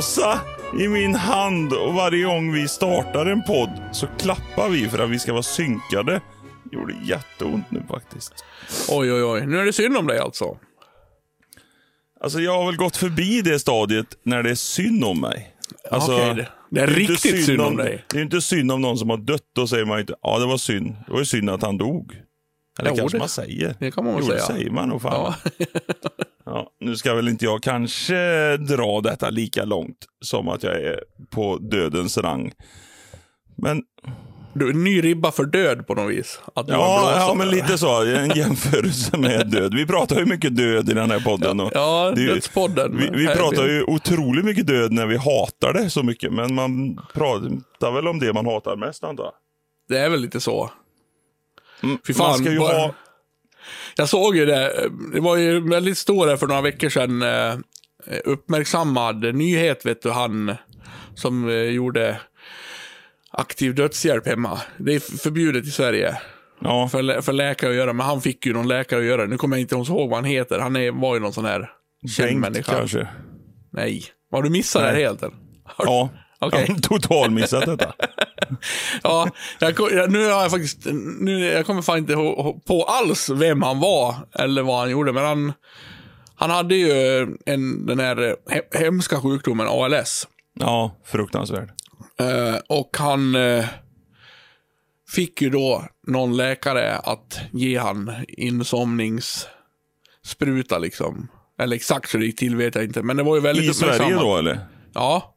blåsa i min hand och varje gång vi startar en podd så klappar vi för att vi ska vara synkade. Det gjorde jätteont nu faktiskt. Oj, oj, oj. Nu är det synd om dig alltså. Alltså jag har väl gått förbi det stadiet när det är synd om mig. Alltså, Okej, det- det är riktigt synd om dig. Det är inte synd om någon som har dött. Då säger man inte, ja det var synd. Det var ju synd att han dog. Eller Jo, kanske det- man säger. det kan man jo, det säga. säger man nog fan. Ja. Ja, nu ska väl inte jag kanske dra detta lika långt som att jag är på dödens rang. Men Du, en ny ribba för död på något vis. Ja, ja, men lite så. En jämförelse med död. Vi pratar ju mycket död i den här podden. Och Ja, det är ju- dödspodden. Vi, vi pratar ju otroligt mycket död när vi hatar det så mycket. Men man pratar väl om det man hatar mest antar jag. Det är väl lite så. Mm, Fy fan, man ska ju bara- ha... Jag såg ju det. Det var ju väldigt stor här för några veckor sedan. Eh, uppmärksammad nyhet, vet du, han som eh, gjorde aktiv dödshjälp hemma. Det är förbjudet i Sverige Ja, för, lä- för läkare att göra, men han fick ju någon läkare att göra. Nu kommer jag inte ihåg vad han heter. Han är, var ju någon sån här känd människa. kanske. Nej. Har du missat det här Nej. helt? Eller? Ja, Okej. jag har total missat detta. Ja, jag, nu har jag faktiskt, nu, jag kommer fan inte på alls vem han var eller vad han gjorde, men han, han hade ju en, den här he, hemska sjukdomen ALS. Ja, fruktansvärt. Eh, och han eh, fick ju då någon läkare att ge han insomningsspruta liksom. Eller exakt hur det gick till vet jag inte, men det var ju väldigt I Sverige då eller? Ja,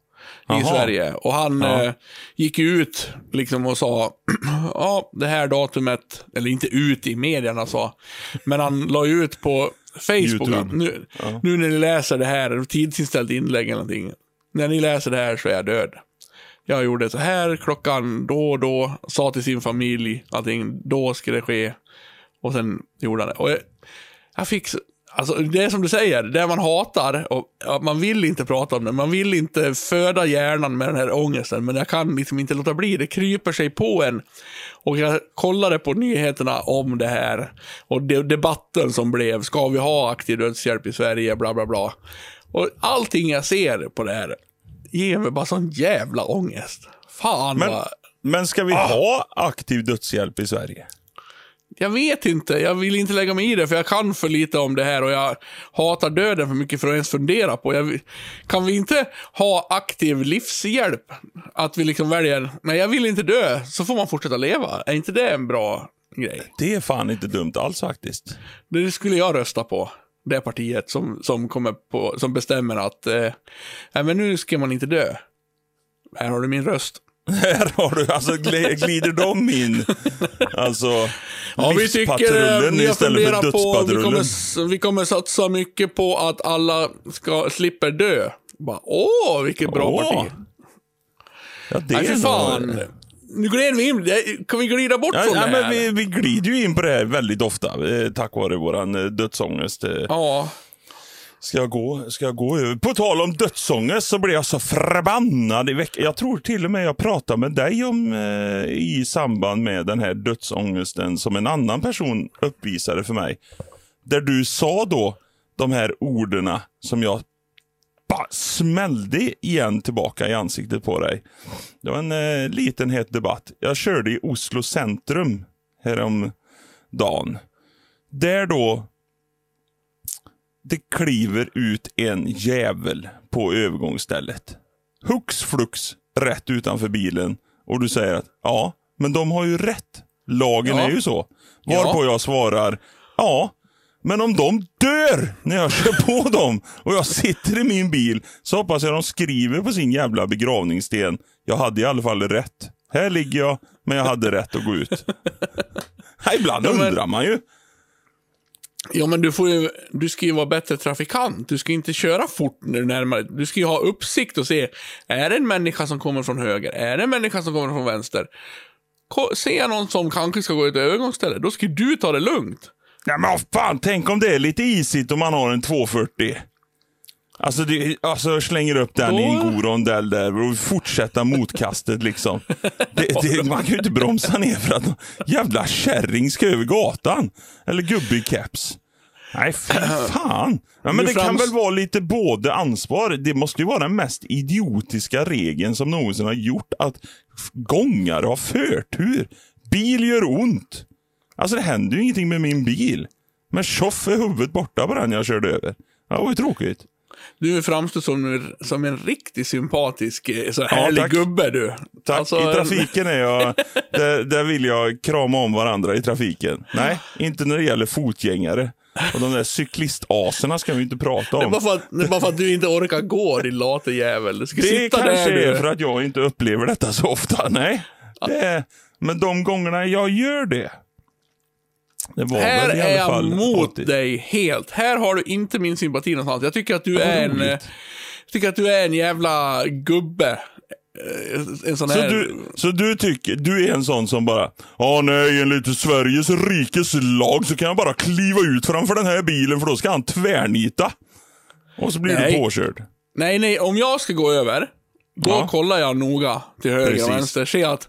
i. Sverige. Och han Ja. eh, gick ut liksom och sa, ja, det här datumet, eller inte ut i medierna sa, men han la ut på Facebook, nu, Ja. nu när ni läser det här, tidsinställt inlägg eller någonting, när ni läser det här så är jag död. Jag gjorde så här klockan då och då, sa till sin familj, allting, då ska det ske. Och sen gjorde han det. Och jag, jag fick, alltså det är som du säger, det man hatar, och ja, man vill inte prata om det, man vill inte föda hjärnan med den här ångesten, men jag kan liksom inte låta bli, det kryper sig på en. Och jag kollade på nyheterna om det här, och de, debatten som blev, ska vi ha aktiv dödshjälp i Sverige, bla bla bla. Och allting jag ser på det här, ger mig bara sån jävla ångest. Fan Men, vad... men ska vi Ah. ha aktiv dödshjälp i Sverige? Jag vet inte, jag vill inte lägga mig i det för jag kan för lite om det här och jag hatar döden för mycket för att ens fundera på. Jag, kan vi inte ha aktiv livshjälp? Att vi liksom väljer, nej jag vill inte dö, så får man fortsätta leva. Är inte det en bra grej? Det är fan inte dumt alls faktiskt. Det skulle jag rösta på. Det partiet som, som, kommer på, som bestämmer att eh, nej, men nu ska man inte dö. Här har du min röst. Här har du, alltså gl- glider de in? Alltså, Ja, vi tycker, eh, vi istället för funderat på, vi dödspatrullen. kommer, vi kommer satsa mycket på att alla ska, slipper dö. Bara, åh, vilket bra Åh, parti. Ja, det Nej, för fan. Nu glider vi in. Kan vi glida bort Ja, från ja, det men här? vi, vi glider ju in på det här väldigt ofta, eh, tack vare våran eh, dödsångest. eh. Ja, Ska jag gå, ska jag gå över? På tal om dödsångest så blev jag så förbannad i veckan. Jag tror till och med jag pratade med dig om eh, i samband med den här dödsångesten som en annan person uppvisade för mig. Där du sa då de här orden som jag bara smällde igen tillbaka i ansiktet på dig. Det var en eh, liten het debatt. Jag körde i Oslo centrum häromdagen. Där då det kliver ut en jävel på övergångsstället. Hux flux rätt utanför bilen. Och du säger att ja, men de har ju rätt. Lagen Ja. är ju så. Varpå jag svarar ja, men om de dör när jag kör på dem och jag sitter i min bil så hoppas jag de skriver på sin jävla begravningssten. Jag hade i alla fall rätt. Här ligger jag, men jag hade rätt att gå ut. Ibland Ja, men- undrar man ju ja men du, får ju, du ska ju vara bättre trafikant. Du ska inte köra fort när du närmar dig. Du ska ju ha uppsikt och se, är det en människa som kommer från höger? Är det en människa som kommer från vänster? Ser jag någon som kanske ska gå ut övergångsstället? övergångsställe, då ska du ta det lugnt. Ja, men vad fan, tänk om det är lite isigt om man har en 240. Alltså, det, alltså slänger upp den i en god rondell där och fortsätta motkastet liksom. Det, det, man kan ju inte bromsa ner för att jävla kärring ska över gatan. Eller gubbe i keps. Nej, fy fan. Ja, men det kan väl vara lite både ansvar. Det måste ju vara den mest idiotiska regeln som någonsin har gjort att gångare har förtur. Bil gör ont. Alltså det händer ju ingenting med min bil. Men tjoff är huvudet borta på den jag körde över. Ja, det var ju tråkigt. Du framstår som, som en riktigt sympatisk, eh, så härlig tack. gubbe du. Tack. Alltså, I trafiken är jag... där, där vill jag krama om varandra i trafiken. Nej, inte när det gäller fotgängare. Och de där cyklistaserna ska vi inte prata Det är, om. bara för att, det bara för att du inte orkar gå, din late jävel. Du ska Det sitta kanske där är du. för att jag inte upplever detta så ofta. Nej, det men de gångerna jag gör det. Det var Här är jag mot 80. dig helt. Här har du inte min sympati någonstans. Jag tycker att du är en... Jag tycker att du är en jävla gubbe. Eh, En sån Så här... du, så du tycker, du är en sån som bara, ja nej enligt Sveriges rikes lag så kan jag bara kliva ut framför den här bilen för då ska han tvärnita. Och så blir Nej. du påkörd. Nej, nej, om jag ska gå över, då Ja. kollar jag noga till höger Precis. och vänster. Ser att,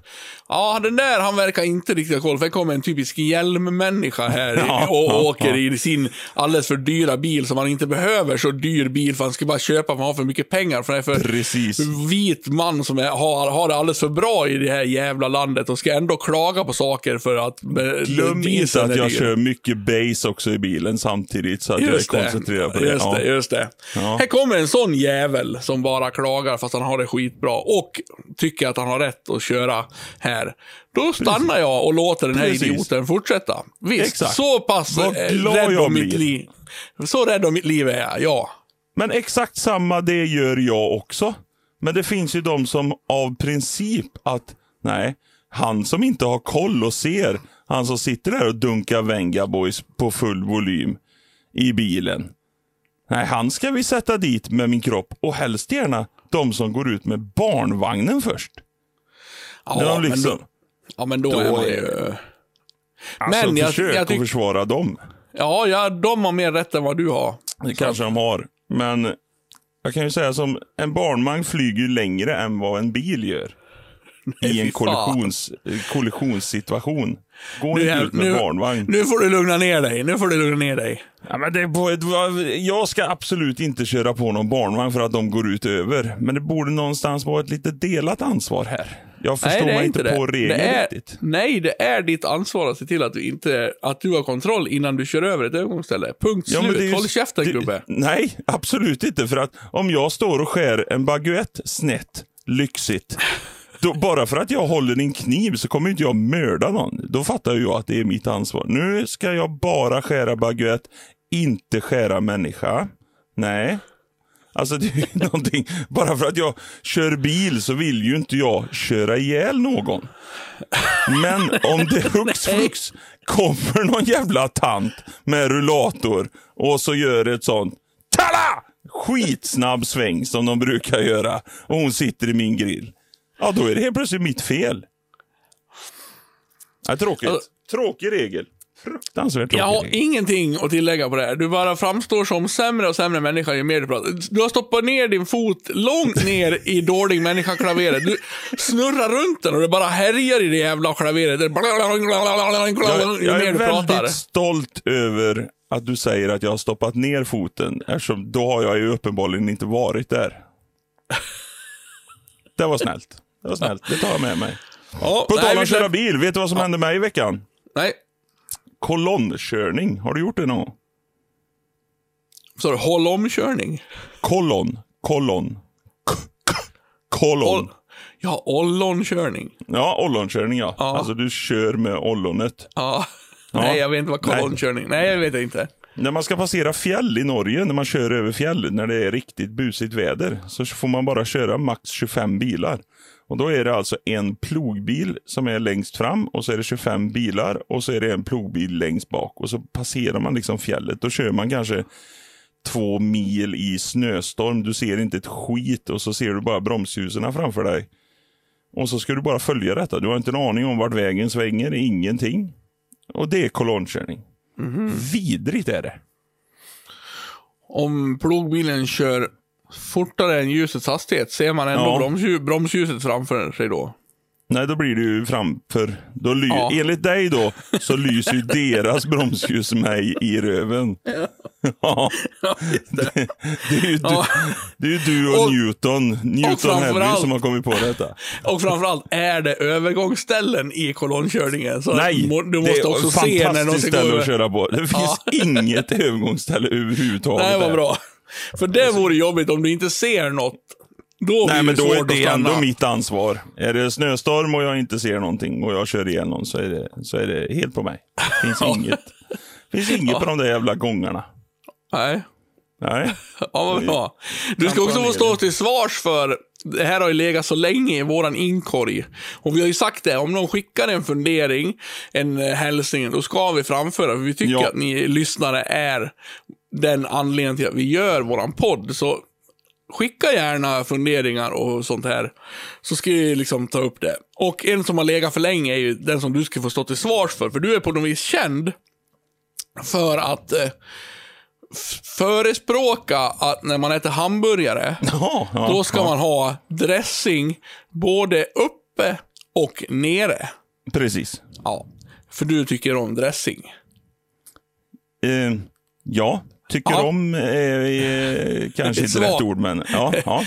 ja, den där, han verkar inte riktigt ha koll, för det kommer en typisk hjälmmänniska här Ja, och ja, åker ja. i sin alldeles för dyra bil som han inte behöver så dyr bil för han ska bara köpa för han har för mycket pengar. För det är för Precis. vit man som är, har, har det alldeles för bra i det här jävla landet och ska ändå klaga på saker för att eh, Glöm inte att jag dyr. kör mycket base också i bilen samtidigt så att Just jag är det. koncentrerad på det. Just det, just det. Här kommer en sån jävel som bara klagar fast han har det skitbra och tycker att han har rätt att köra här. Då stannar jag och låter den här Precis. idioten fortsätta. Visst, Exakt. så pass Vad eh, rädd om mitt liv. Så rädd om mitt liv är jag, ja. Men exakt samma det gör jag också. Men det finns ju de som av princip att, nej, han som inte har koll och ser, han som sitter där och dunkar Venga Boys på full volym i bilen. Nej, han ska vi sätta dit med min kropp och helst gärna de som går ut med barnvagnen först. Ja, När de men liksom, då, ja, men då, då är man ju... alltså men jag- försök jag tyck- att försvara dem. Ja, ja, de har mer rätt än vad du har. Det kanske de har. Men jag kan ju säga som en barnvagn flyger längre än vad en bil gör. I fy en kollisions, kollisionssituation. Gå inte ut med nu, barnvagn. nu får du lugna ner dig. Nu får du lugna ner dig. Ja, men det är på ett, jag ska absolut inte köra på någon barnvagn för att de går ut över. Men det borde någonstans vara ett lite delat ansvar här. Jag förstår är mig inte det. på regeln det är, riktigt. Nej, det är ditt ansvar att se till att du inte att du har kontroll innan du kör över ett övergångsställe. Punkt Ja, slut. ju- Håll käften det- gubbe. Nej, absolut inte. För att om jag står och skär en baguette snett, lyxigt. Då, bara för att jag håller en kniv så kommer inte jag mörda någon. Då fattar jag att det är mitt ansvar. Nu ska jag bara skära baguette, inte skära människa. Nej. Alltså det är någonting. Bara för att jag kör bil så vill ju inte jag köra ihjäl någon. Men om det hux flux kommer någon jävla tant med rullator och så gör ett sånt Tala! Skitsnabb sväng som de brukar göra och hon sitter i min grill. Ja, då är det helt plötsligt mitt fel. Ja, tråkigt. Alltså- Tråkig regel. Fruktansvärt tråkig Jag har ingenting att tillägga på det här. Du bara framstår som sämre och sämre människa ju mer du pratar. Du har stoppat ner din fot långt ner i dålig människa-klaveret. Du snurrar runt den och det bara härjar i det jävla klaveret. Det Jag, jag är väldigt stolt över att du säger att jag har stoppat ner foten. Eftersom då har jag ju uppenbarligen inte varit där. Det var snällt. Det var snällt. Det tar jag med mig. Ja, På tal om att köra bil, vet du vad som hände mig i veckan? Nej, Kolonnkörning. Har du gjort det någon gång? så du håll omkörning. Kolon. Kolon. Kolon. Ja, ollonkörning. Ja, ollonkörning ja. Ja. Alltså du kör med ollonet. Ja. Ja. Nej, jag vet inte vad Nej. kolonnkörning Nej, jag vet inte. När man ska passera fjäll i Norge, när man kör över fjäll, när det är riktigt busigt väder, så får man bara köra max 25 bilar. Och då är det alltså en plogbil som är längst fram och så är det 25 bilar och så är det en plogbil längst bak. Och så passerar man liksom fjället. Då kör man kanske två mil i snöstorm. Du ser inte ett skit och så ser du bara bromsljusen framför dig. Och så ska du bara följa detta. Du har inte en aning om vart vägen svänger, ingenting. Och det är kolonnkörning. Vidrigt är det. Om plogbilen kör fortare än ljusets hastighet, ser man ändå Ja. bromsljus, bromsljuset framför sig då? Nej, då blir det ju framför. Då ly- Ja. Enligt dig då, så lyser ju deras bromsljus mig i röven. Ja. Det, det, är ju du, Ja. det är ju du och, Och- Newton, Newton framförallt- Heavy som har kommit på detta. Och framförallt, är det övergångsställen i kolonnkörningen? Så Nej, må- du det måste är också ett se när fantastiskt ställe att köra på. Det finns inget övergångsställe överhuvudtaget. Nej, vad där. bra. För det vore jobbigt om du inte ser något. Då Nej, men då är det ändå mitt ansvar. Är det snöstorm och jag inte ser någonting och jag kör ihjäl någon så är det, så är det helt på mig. Det finns inget, finns inget på de där jävla gångarna. Nej. Nej. Ja, vad bra. Du ska också få stå till svars för, det här har ju legat så länge i våran inkorg. Och vi har ju sagt det, om någon skickar en fundering, en eh, hälsning, då ska vi framföra. För vi tycker Ja. att ni lyssnare är den anledningen till att vi gör våran podd. Så skicka gärna funderingar och sånt här. Så ska vi liksom ta upp det. Och en som har legat för länge är ju den som du ska få stå till svars för. För du är på något vis känd för att eh, förespråka att när man äter hamburgare, Jaha, ja, då ska ja. man ha dressing både uppe och nere. Precis. Ja, för du tycker om dressing. Eh, ja, tycker Ja. om eh, eh, kanske inte rätt ord, men ja. ja.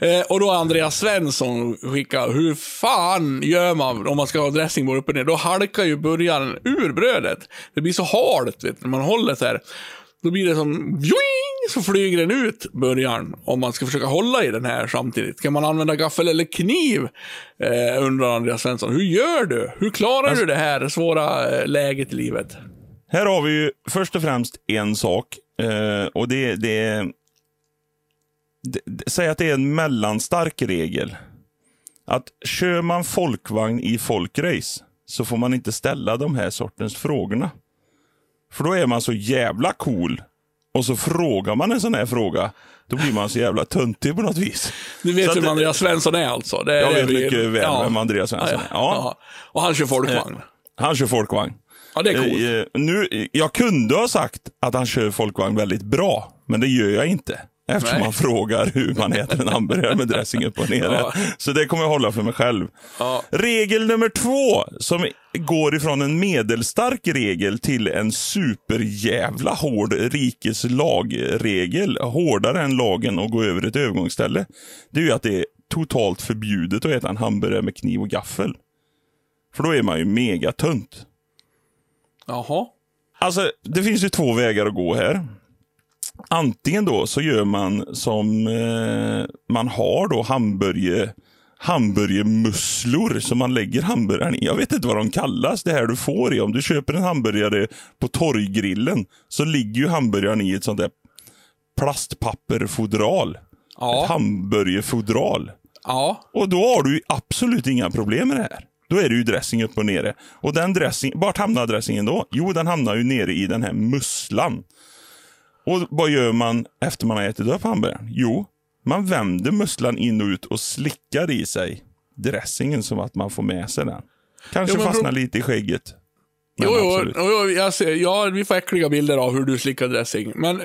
Eh, och då Andreas Svensson skickat, hur fan gör man om man ska ha dressing uppe och ner? Då halkar ju burgaren ur brödet. Det blir så halt, vet du, när man håller så här. Då blir det som, joing, så flyger den ut, burgaren. Om man ska försöka hålla i den här samtidigt. Kan man använda gaffel eller kniv? Eh, undrar Andreas Svensson. Hur gör du? Hur klarar Alltså- du det här svåra läget i livet? Här har vi ju först och främst en sak. Eh, och det, det är... Det, det, säg att det är en mellanstark regel. Att kör man folkvagn i folkrace så får man inte ställa de här sortens frågorna. För då är man så jävla cool. Och så frågar man en sån här fråga. Då blir man så jävla töntig på något vis. Du vet det- Andreas Svensson är alltså? Det, Jag det vet vi- mycket väl ja. vem Andreas Svensson är. Ja. Ja. Och han kör folkvagn. Han kör folkvagn. Ja, det är coolt. Eh, eh, nu, jag kunde ha sagt att han kör folkvagn väldigt bra, men det gör jag inte. Eftersom Nej. han frågar hur man äter en hamburgare med dressing upp och ner. Ja. Så det kommer jag hålla för mig själv. Ja. Regel nummer två, som går ifrån en medelstark regel till en superjävla hård rikes lagregel. Hårdare än lagen att gå över ett övergångsställe. Det är ju att det är totalt förbjudet att äta en hamburgare med kniv och gaffel. För då är man ju megatönt. Jaha. Alltså, det finns ju två vägar att gå här. Antingen då så gör man som eh, man har då hamburger, hamburgermusslor som man lägger hamburgaren i. Jag vet inte vad de kallas, det här du får i. Om du köper en hamburgare på torggrillen så ligger ju hamburgaren i ett sånt där plastpapperfodral. Ja. Ett hamburgerfodral. Ja. Och då har du absolut inga problem med det här. Då är det ju dressing upp och nere. Och den dressing, vart hamnar dressingen då? Jo, den hamnar ju nere i den här musslan. Och vad gör man efter man har ätit upp hamburgaren? Jo, man vänder musslan in och ut och slickar i sig dressingen så att man får med sig den. Kanske Jo, fastnar lite i skägget. Men Jo, jo, absolut. jo, jo, jag ser, ja, vi får äckliga bilder av hur du slickar dressing. Men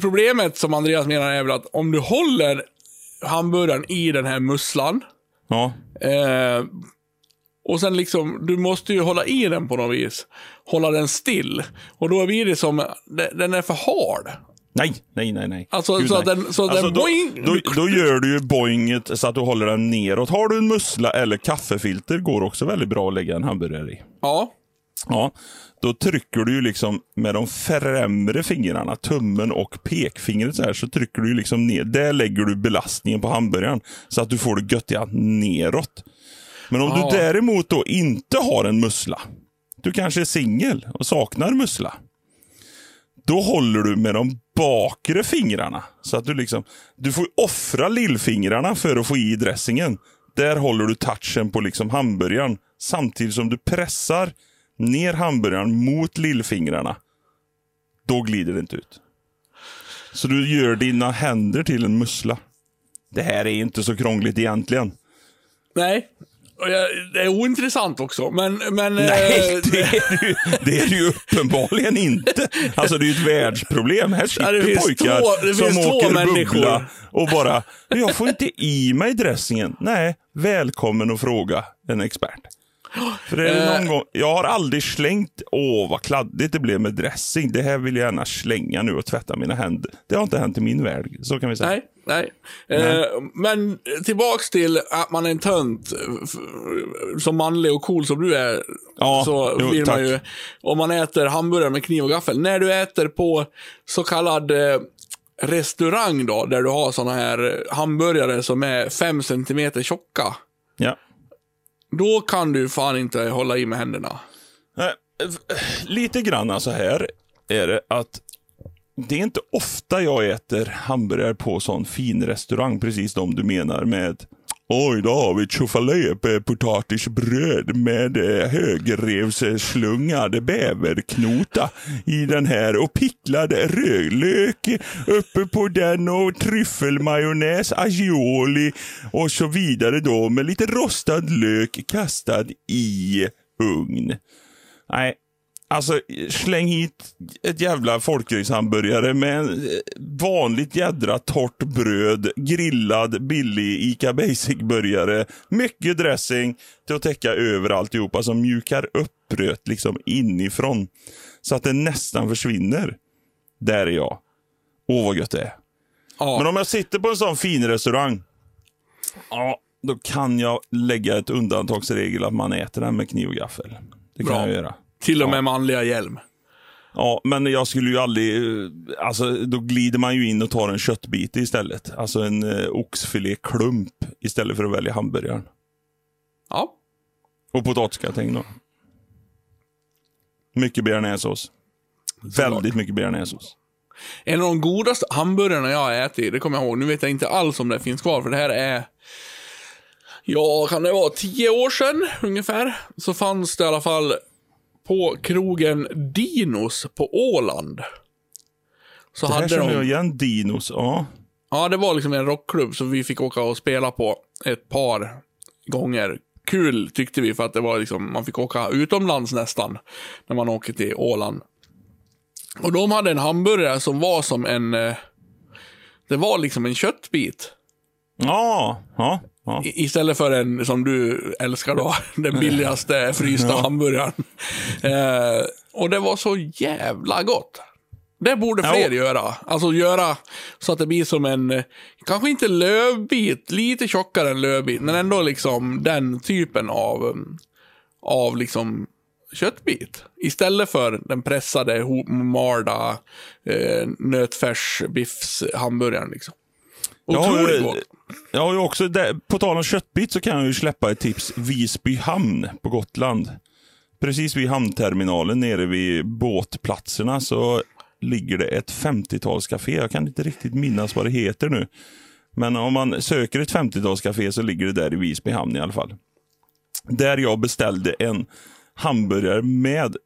problemet som Andreas menar är väl att om du håller hamburgaren i den här musslan Ja, eh, och sen liksom, du måste ju hålla i den på något vis. Hålla den still. Och då blir det som, de- den är för hard. Nej, nej, nej. nej. Alltså, Gud, så nej. den- så alltså, den då, boing- då, då gör du ju boinget så att du håller den neråt. Har du en mussla eller kaffefilter går också väldigt bra att lägga en hamburgare i. Ja. Ja, då trycker du ju liksom med de främre fingrarna, tummen och pekfingret så här, så trycker du liksom ner. Där lägger du belastningen på hamburgaren så att du får det göttiga neråt. Men om Ja. du däremot då inte har en mussla, du kanske är singel och saknar mussla. Då håller du med de bakre fingrarna. Så att du liksom, du får offra lillfingrarna för att få i dressingen. Där håller du touchen på liksom hamburgaren. Samtidigt som du pressar ner hamburgaren mot lillfingrarna. Då glider det inte ut. Så du gör dina händer till en mussla. Det här är inte så krångligt egentligen. Nej. Det är ointressant också, men... men Nej, eh, det är, det, ju, det är det ju uppenbarligen inte. Alltså det är ju ett världsproblem. Här Ja, det sitter finns pojkar två- som åker människor. bubbla och bara, jag får inte i mig dressingen. Nej, välkommen att fråga en expert. För det är Eh. någon gång, jag har aldrig slängt, åh vad kladdigt det blev med dressing. Det här vill jag gärna slänga nu och tvätta mina händer. Det har inte hänt i min värld, så kan vi säga. Nej, nej. Eh, men tillbaks till att man är en tönt. Som manlig och cool som du är. Ja, så jo, vill man ju, om man äter hamburgare med kniv och gaffel. När du äter på så kallad eh, restaurang då, där du har såna här hamburgare som är fem centimeter tjocka. Ja. Då kan du fan inte hålla i med händerna. Nej, Lite grann så här är det att det är inte ofta jag äter hamburgare på sån fin restaurang, precis de du menar med Oj, då har vi tjofalé eh, potatisbröd med eh, högrevsslungad bäverknota i den här och picklad rödlök uppe på den och tryffelmajonnäs, aioli och så vidare då med lite rostad lök kastad i ugn. Nej, alltså släng hit ett jävla folkgryshamburgare med en eh, vanligt jädra torrt bröd, grillad billig Ica Basic-burgare, mycket dressing till att täcka över alltihopa som mjukar upp brödet liksom inifrån så att det nästan försvinner. Där är jag. Åh vad gött det är. Ja. Men om jag sitter på en sån fin restaurang, ja, då kan jag lägga ett undantagsregel att man äter den med kniv och gaffel. Det kan Bra. jag göra. Till och med Ja. manliga hjälm. Ja, men jag skulle ju aldrig... eh, Alltså, då glider man ju in och tar en köttbit istället. Alltså en eh, oxfiléklump istället för att välja hamburgaren. Ja. Och potatisgratäng då. Mycket bearnaisesås. Väldigt mycket bearnaisesås. En av de godaste hamburgarna jag har ätit, det kommer jag ihåg. Nu vet jag inte alls om det finns kvar, för det här är... Ja, kan det vara tio år sedan ungefär? Så fanns det i alla fall på krogen Dinos på Åland. Så Det här hade känner de... jag igen. Dinos. Ja. Ja, det var liksom en rockklubb som vi fick åka och spela på ett par gånger. Kul tyckte vi för att det var liksom, man fick åka utomlands nästan när man åker till Åland. Och de hade en hamburgare som var som en, eh, det var liksom en köttbit. Ja, ja, ja. Istället för en, som du älskar då, den billigaste frysta hamburgaren. Eh, och det var så jävla gott. Det borde Ja. fler göra. Alltså göra så att det blir som en, kanske inte lövbit, lite tjockare än lövbit, men ändå liksom den typen av, av liksom köttbit. Istället för den pressade, homarda eh, nötfärsbiffs hamburgaren liksom. Otroligt gott jag har ju också, där, på tal om köttbit så kan jag ju släppa ett tips. Visby hamn på Gotland. Precis vid hamnterminalen nere vid båtplatserna så ligger det ett 50-talscafé. Jag kan inte riktigt minnas vad det heter nu. Men om man söker ett 50-talscafé så ligger det där i Visby hamn i alla fall. Där jag beställde en hamburgare med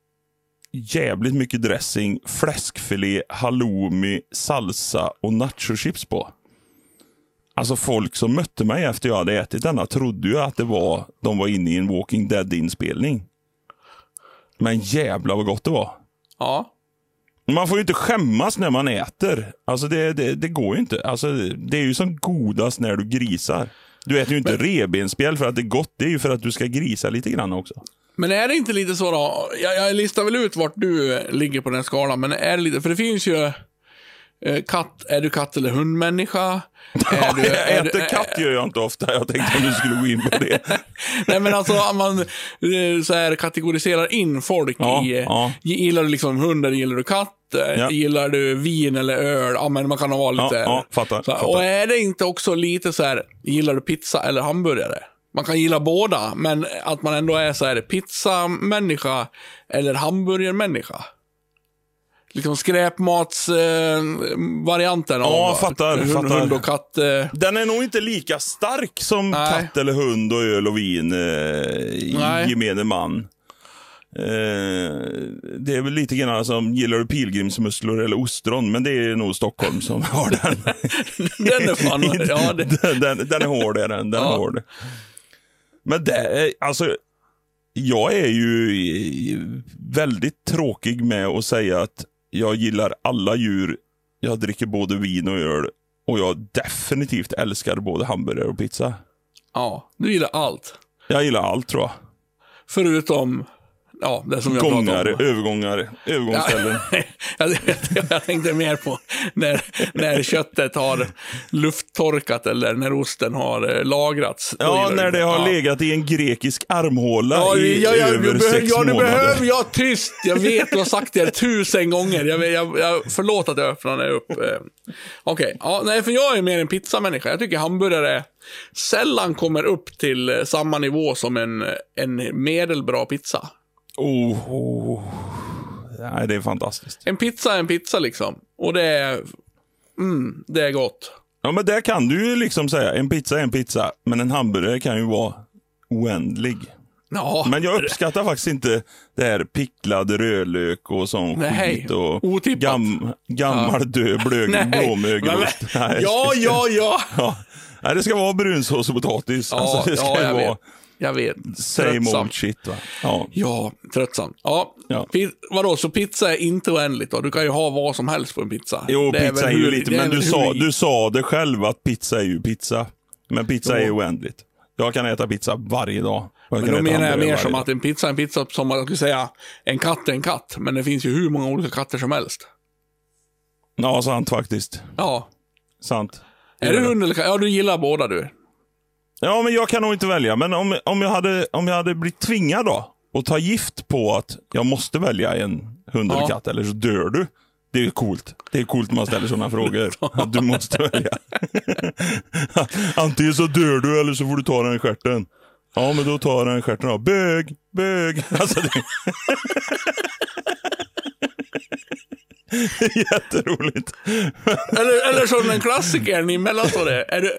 jävligt mycket dressing, fläskfilé, halloumi, salsa och nachochips på. Alltså folk som mötte mig efter jag hade ätit denna trodde ju att det var, de var inne i en Walking Dead-inspelning. Men jävla vad gott det var. Ja. Man får ju inte skämmas när man äter. Alltså det, det, det går ju inte. Alltså det är ju som godast när du grisar. Du äter ju inte revbensspjäll för att det är gott. Det är ju för att du ska grisa lite grann också. Men är det inte lite så då? Jag, jag listar väl ut vart du ligger på den här skalan, men är det lite, för det finns ju katt, är du katt eller hundmänniska? Är du, jag du- äter katt gör jag inte ofta. Jag tänkte om du skulle gå in på det. Nej men alltså om man eh, så här kategoriserar in folk Ja, i, ja. gillar du liksom hund eller gillar du katt? Eh, Ja. Gillar du vin eller öl? Ja men man kan ha vara Ja, lite... ja, fattar, så fattar. Och är det inte också lite så här, gillar du pizza eller hamburgare? Man kan gilla båda, men att man ändå är så här pizzamänniska eller hamburgermänniska. Liksom skräpmatsvarianten eh, Ja, fattar, hund, fattar. hund och katt. Eh, Den är nog inte lika stark som Nej. katt eller hund och öl och vin eh, i Nej. gemene man. Eh, det är väl lite grann som, gillar du pilgrimsmusslor eller ostron? Men det är nog Stockholm som har den. den är fan... ja, den, den, den är hård, är den. den är Ja. hård. Men det är, alltså, jag är ju väldigt tråkig med att säga att jag gillar alla djur. Jag dricker både vin och öl. Och jag definitivt älskar både hamburgare och pizza. Ja, du gillar allt. Jag gillar allt tror jag. Förutom, ja, det som jag Gångar, om. övergångar, övergångsställen. jag, tänkte mer på när, när köttet har lufttorkat eller när osten har eh, lagrats. Ja, när det har ja. legat i en grekisk armhåla Ja, i ja, ja, över behöver, sex ja, du månader. behöver jag tyst. Jag vet, du har sagt det tusen gånger. Jag, jag, jag, förlåt att jag öppnade upp. eh. Okej, ja, nej, för jag är mer en pizzamänniska. Jag tycker hamburgare sällan kommer upp till eh, samma nivå som en, en medelbra pizza. Oh, oh. Nej, det är fantastiskt. En pizza är en pizza liksom. Och det är, mm, det är gott. Ja, men där kan du ju liksom säga, en pizza är en pizza, men en hamburgare kan ju vara oändlig. Ja, Men jag uppskattar faktiskt inte det här picklad rödlök och sån Nej, skit och otippat. gam, gammal död blög, blåmögelost. ja, det ja, ja. ja. Nej, det ska vara brunsås och potatis. Ja, alltså, det ska ja vara vet. Jag vet. same Tröttsam. old shit. Va? Ja. Ja, tröttsam. Ja, Ja. Vadå, så pizza är inte oändligt då? Du kan ju ha vad som helst på en pizza. Jo, Det pizza är, väl ju hur- lite, är men du sa, du sa det själv att pizza är ju pizza. Men pizza är Jo. oändligt. Jag kan äta pizza varje dag. Jag Men då menar jag mer som dag. att en pizza är en pizza, som man skulle säga en katt är en katt. Men det finns ju hur många olika katter som helst. Ja, sant faktiskt. Ja. Sant. Är det hund eller katt? Ja, du gillar båda du. Ja, men jag kan nog inte välja. Men om, om, jag, hade, om jag hade blivit tvingad då och ta gift på att jag måste välja en hund eller Ja. katt, eller så dör du. Det är coolt. Det är coolt när man ställer sådana frågor. Att du måste välja. Antingen så dör du eller så får du ta den stjärten. Ja, men då tar jag den stjärten då. Bög, bög. Alltså, det... jätteroligt. Eller, eller som den klassikern i mellanstadiet. Är du,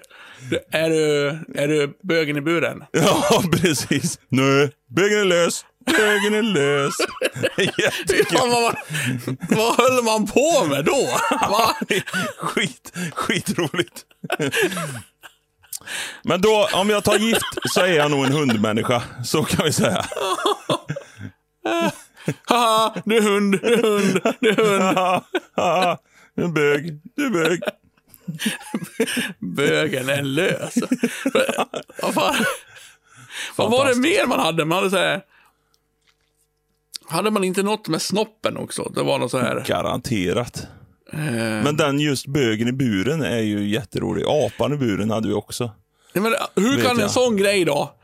är, du, är du bögen i buren? Ja, precis. Nej, bögen är lös. Bögen är lös. Jättekul. Ja, vad, vad höll man på med då? Va? Skit, skitroligt. Men då, om jag tar gift så är jag nog en hundmänniska. Så kan vi säga. Haha, du är hund, du är hund, du är hund. Du är bög, du är bög. Bögen är lös. Vad fan? Vad var det mer man hade? Man hade så här... Hade man inte något med snoppen också? Det var något så här... Garanterat. Eh, Men den just bögen i buren är ju jätterolig. Apan i buren hade vi också. ja, men hur vet kan en jag. sån grej då?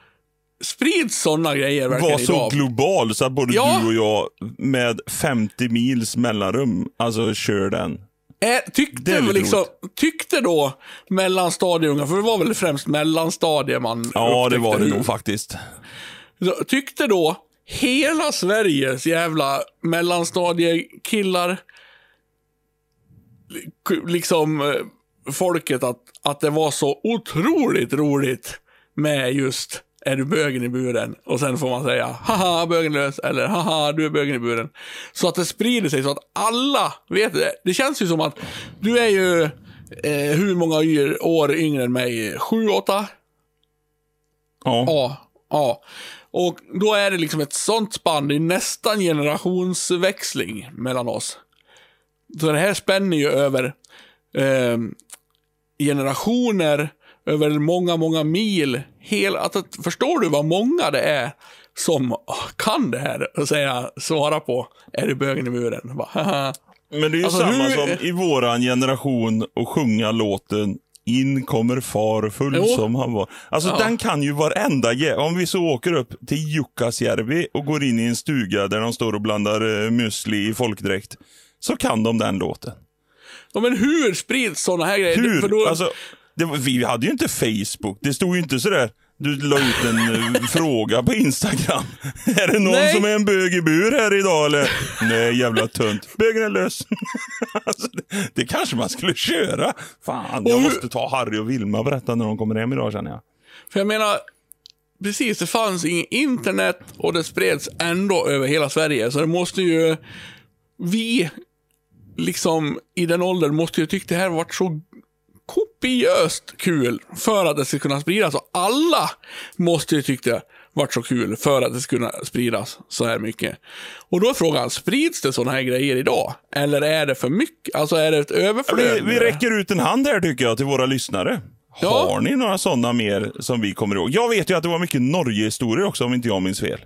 Sprids såna grejer verkligen Var så idag? global så att både Ja. du och jag med 50 mils mellanrum, alltså kör den. Det tyckte, liksom, tyckte då mellanstadieungar, för det var väl främst mellanstadie man Ja, det var det nog faktiskt. Tyckte då hela Sveriges jävla mellanstadiekillar, li- liksom eh, folket, att, att det var så otroligt roligt med just är du bögen i buren? Och sen får man säga haha bögen är lös eller haha du är bögen i buren. Så att det sprider sig så att alla vet det. Det känns ju som att du är ju eh, hur många år yngre än mig? Sju, åtta? Ja. Ja, ja. Och då är det liksom ett sånt spann, det är nästan generationsväxling mellan oss. Så det här spänner ju över eh, generationer, över många, många mil. Hel, att, att, förstår du vad många det är som kan det här och säga, svara på, är du bögen i muren? Bara. Men det är ju Alltså, samma hur- som i våran generation att sjunga låten In kommer far full Jo. som han var. Alltså Ja. den kan ju varenda Om vi så åker upp till Jukkasjärvi och går in i en stuga där de står och blandar uh, müsli i folkdräkt. Så kan de den låten. ja, men hur sprids sådana här grejer? Hur? Då, Alltså, var- vi hade ju inte Facebook. Det stod ju inte sådär. Du la ut en eh, fråga på Instagram. är det någon Nej. som är en bög i bur här idag eller? Nej, jävla tunt. Bögen är lös. alltså, det, det kanske man skulle köra. Fan, jag måste ta Harry och Vilma berätta när de kommer hem idag känner jag. För jag menar, precis, det fanns inget internet och det spreds ändå över hela Sverige. Så det måste ju, vi, liksom i den åldern, måste ju tyckt det här varit så kopiöst kul för att det ska kunna spridas. Och alla måste ju tycka det varit så kul för att det ska kunna spridas så här mycket. Och då är frågan, sprids det sådana här grejer idag? Eller är det för mycket? Alltså är det ett överflöd? Vi, vi räcker ut en hand här tycker jag till våra lyssnare. Ja. Har ni några sådana mer som vi kommer ihåg? Jag vet ju att det var mycket Norge-historier också om inte jag minns fel.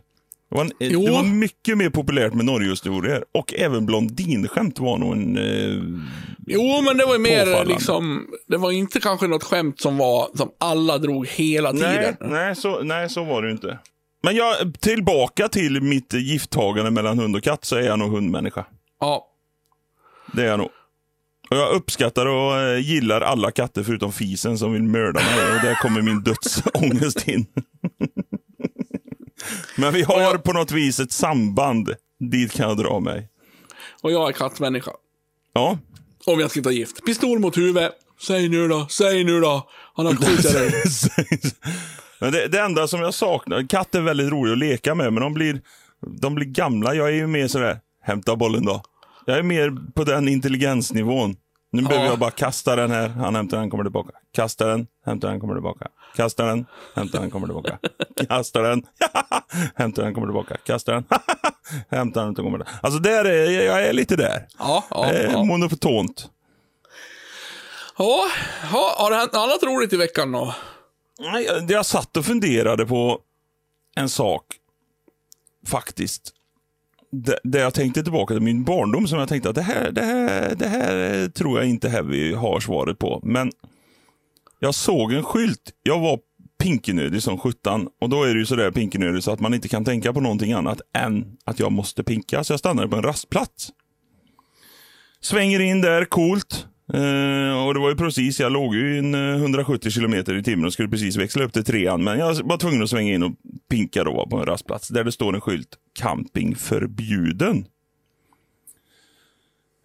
Det var, en, Jo. det var mycket mer populärt med Norge-historier. Och även blondinskämt var nog en... Eh, Jo, men det var mer Påfallande. liksom, det var inte kanske något skämt som var, som alla drog hela nej, tiden. nej, så, nej, så var det inte. Men jag, tillbaka till mitt gifttagande mellan hund och katt så är jag nog hundmänniska. Ja. Det är jag nog. Och jag uppskattar och eh, gillar alla katter förutom fisen som vill mörda mig. Och där kommer min dödsångest in. Men vi har på något vis ett samband. Dit kan jag dra mig. Och jag är kattmänniska. Ja. Om jag ska ta gift. Pistol mot huvudet. Säg nu då, säg nu då. Han har skjutit dig. men det, det enda som jag saknar, katter är väldigt roliga att leka med, men de blir, de blir gamla. Jag är ju mer sådär, hämta bollen då. Jag är mer på den intelligensnivån. Nu behöver jag bara kasta den här, han hämtar den, kommer tillbaka. Kasta den, hämtar den, kommer tillbaka. Kasta den, hämtar den, kommer tillbaka. Kasta den, hämtar den, kommer tillbaka. Kasta den, hämtar den, kommer tillbaka. Alltså där är, jag är lite där. Ja, ja, Eh, ja. Monotont. ja, ja. Har det hänt något annat roligt i veckan då? Jag- Jag satt och funderade på en sak, faktiskt. Det- Där jag tänkte tillbaka till min barndom som jag tänkte att det här, det här, det här tror jag inte Heavy har svaret på. Men jag såg en skylt. Jag var pinkenödig som sjutton. Och då är det ju sådär pinkenödig så att man inte kan tänka på någonting annat än att jag måste pinka. Så jag stannade på en rastplats. Svänger in där, coolt. Uh, och det var ju precis, jag låg ju i en eh, 170 kilometer i timmen och skulle precis växla upp till trean. Men jag var tvungen att svänga in och pinka då på en rastplats där det står en skylt camping förbjuden.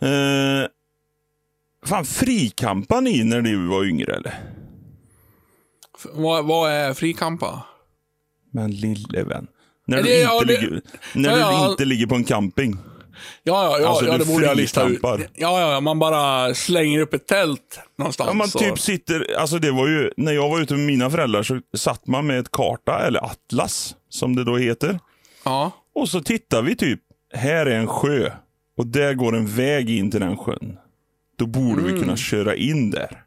Eh, fan, frikampade ni när ni var yngre eller? Vad, vad är frikampa? Men lille vän. När du, det- inte, ja, det- ligger, när Ja, du ja. inte ligger på en camping. Ja, ja, ja, Alltså, ja det borde jag lista ut. Ja, ja, ja, man bara slänger upp ett tält någonstans. Ja, man och- typ sitter, alltså det var ju, när jag var ute med mina föräldrar så satt man med ett karta, eller atlas, som det då heter. Ja. Och så tittar vi typ, här är en sjö och där går en väg in till den sjön. Då borde vi kunna köra in där.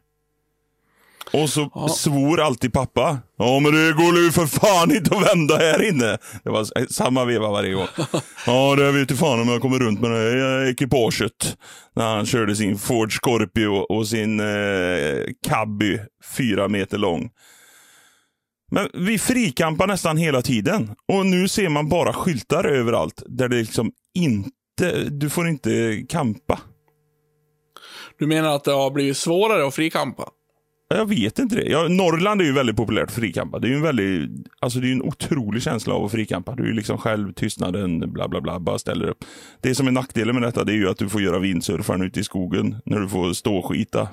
Och så Ja. svor alltid pappa. Ja men det går ju för fan inte att vända här inne. Det var samma veva varje gång. Ja det vet ju fan om jag kommer runt med det här ekipaget. När han körde sin Ford Scorpio och sin eh, Cabby fyra meter lång. Men vi frikampar nästan hela tiden. Och nu ser man bara skyltar överallt där det liksom inte, du får inte kampa. Du menar att det har blivit svårare att frikampa? Jag vet inte det. Ja, Norrland är ju väldigt populärt för frikampa. Det är ju en väldigt, alltså det är en otrolig känsla av att frikampa. Du är ju liksom själv tystnaden, bla bla bla, bara ställer upp. Det som är nackdelen med detta det är ju att du får göra vindsurfaren ute i skogen när du får stå och skita. Eh,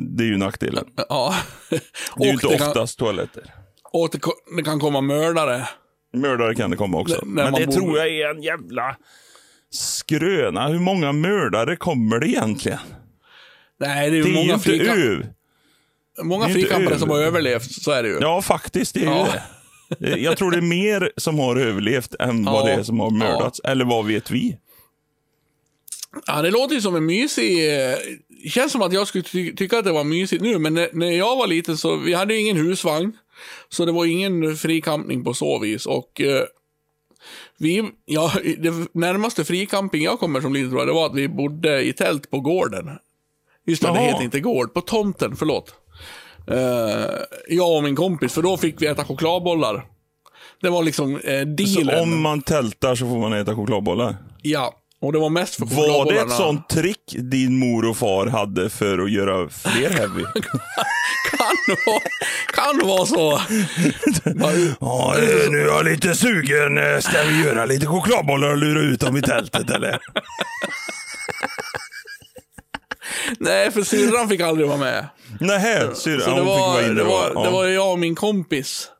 det är ju nackdelen. Ja. Det är ju inte det kan, oftast toaletter. och det, det kan komma mördare. Mördare kan det komma också. N- Men det bor- tror jag är en jävla skröna. Hur många mördare kommer det egentligen? Nej, det är Det ju är ju många, inte frika, öv. många det är frikampare som har överlevt, så är det ju. Ja, faktiskt. Det är Ja. ju det. Eh, Jag tror det är mer som har överlevt än Ja. vad det är som har mördats. Eller vad vet vi? Ja, det låter ju som en mysig... eh, Det känns som att jag skulle ty tycka att det var mysigt nu, men när, när jag var liten så vi hade ingen husvagn. Så det var ingen frikampning på så vis. Och eh, vi, ja, det närmaste frikamping jag kommer som liten tror jag, det var att vi bodde i tält på gården. Just det, det heter inte gård, på tomten, förlåt. Eh, jag och min kompis, för då fick vi äta chokladbollar. Det var liksom eh, Så dealen. om man tältar så får man äta chokladbollar. Ja, och det var mest för Var det ett sånt trick din mor och far hade för att göra fler heavy? Kan vara, kan vara så. Ja, nu är jag lite sugen. Ska vi göra lite chokladbollar och lura ut dem i tältet eller? Nej, för syrran fick aldrig vara med. Nähä, syrran fick var, vara inne det, var, det var jag och min kompis.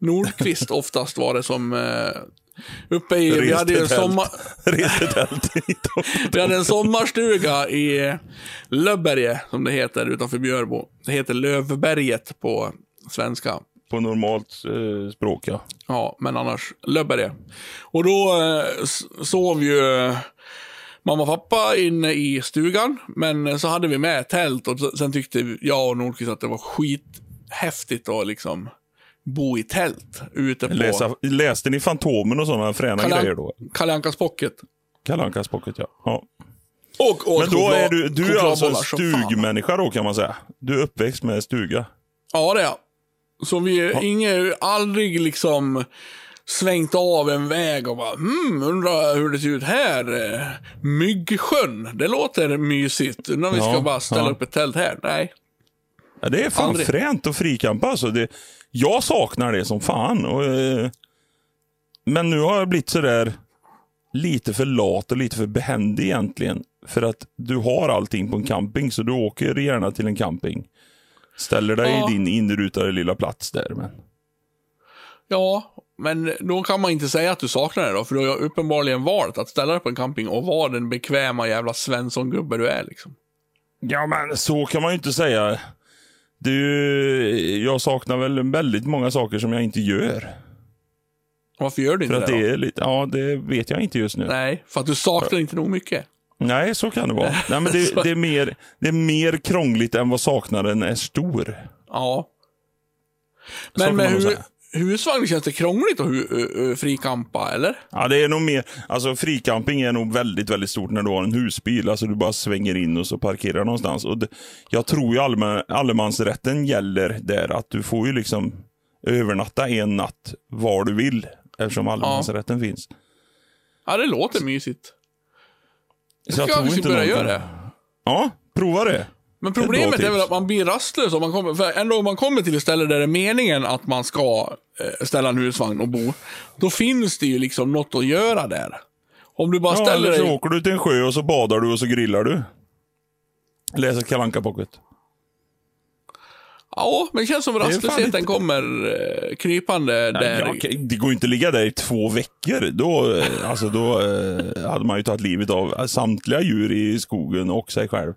Nordqvist oftast var det som... Eh, uppe i, vi hade ju en sommar, vi hade en sommarstuga i Löbberge, som det heter, utanför Björbo. Det heter Lövberget på svenska. På normalt eh, språk, ja. Ja, men annars Löbberge. Och då eh, sov ju eh, mamma och pappa inne i stugan, men så hade vi med tält och sen tyckte jag och Nordqvist att det var skithäftigt att liksom bo i tält ute på Läsa, läste ni Fantomen och sådana fräna Kalle An- grejer då? Kalle Ankas pocket. Kalle Ankas Pocket, ja. ja. Och åt Men då är du, du är alltså en stugmänniska då kan man säga. Du är uppväxt med stuga. Ja, det är jag. Så vi ja. inget, aldrig liksom svängt av en väg och bara hmm, undrar hur det ser ut här. Eh, Myggsjön, det låter mysigt. När vi ska Ja, bara ställa ja. upp ett tält här. Nej. Ja, det är fan Aldrig. fränt att frikampa alltså. Det, jag saknar det som fan. Och, eh, men nu har jag blivit sådär lite för lat och lite för behändig egentligen. För att du har allting på en camping, så du åker gärna till en camping. Ställer dig Ja. i din inrutade lilla plats där. Men... Ja, men då kan man inte säga att du saknar det då, för du har uppenbarligen valt att ställa dig på en camping och vara den bekväma jävla Svensson-gubbe du är liksom. Ja, men så kan man ju inte säga. Du, jag saknar väl väldigt många saker som jag inte gör. Varför gör du För inte att det, det är lite, ja, det vet jag inte just nu. Nej, för att du saknar inte nog mycket. Nej, så kan det vara. Nej, men det, det, är mer, det är mer krångligt än vad saknaden är stor. Ja. Kan Men med husvagn känns det krångligt att hu- frikampa, eller? Ja, det är nog mer, alltså fricamping är nog väldigt, väldigt stort när du har en husbil. Alltså du bara svänger in och så parkerar någonstans. Och det, jag tror ju allmän, allemansrätten gäller där, att du får ju liksom övernatta en natt var du vill. Eftersom allemansrätten finns. Ja, det låter mysigt. Så jag Ska tror vi inte börja någon göra det? Ja, prova det. Men problemet är, väl att man blir rastlös om man kommer, för ändå om man kommer till ett ställe där det är meningen att man ska eh, ställa en husvagn och bo, då finns det ju liksom något att göra där. Om du bara Ja, ställer eller så dig... åker du till en sjö och så badar du och så grillar du. Läser Kalle Anka Pocket. Ja, men det känns som rastlösheten kommer eh, krypande där. Ja, okej, det går ju inte att ligga där i två veckor. Då, eh, alltså, då eh, hade man ju tagit livet av samtliga djur i skogen och sig själv.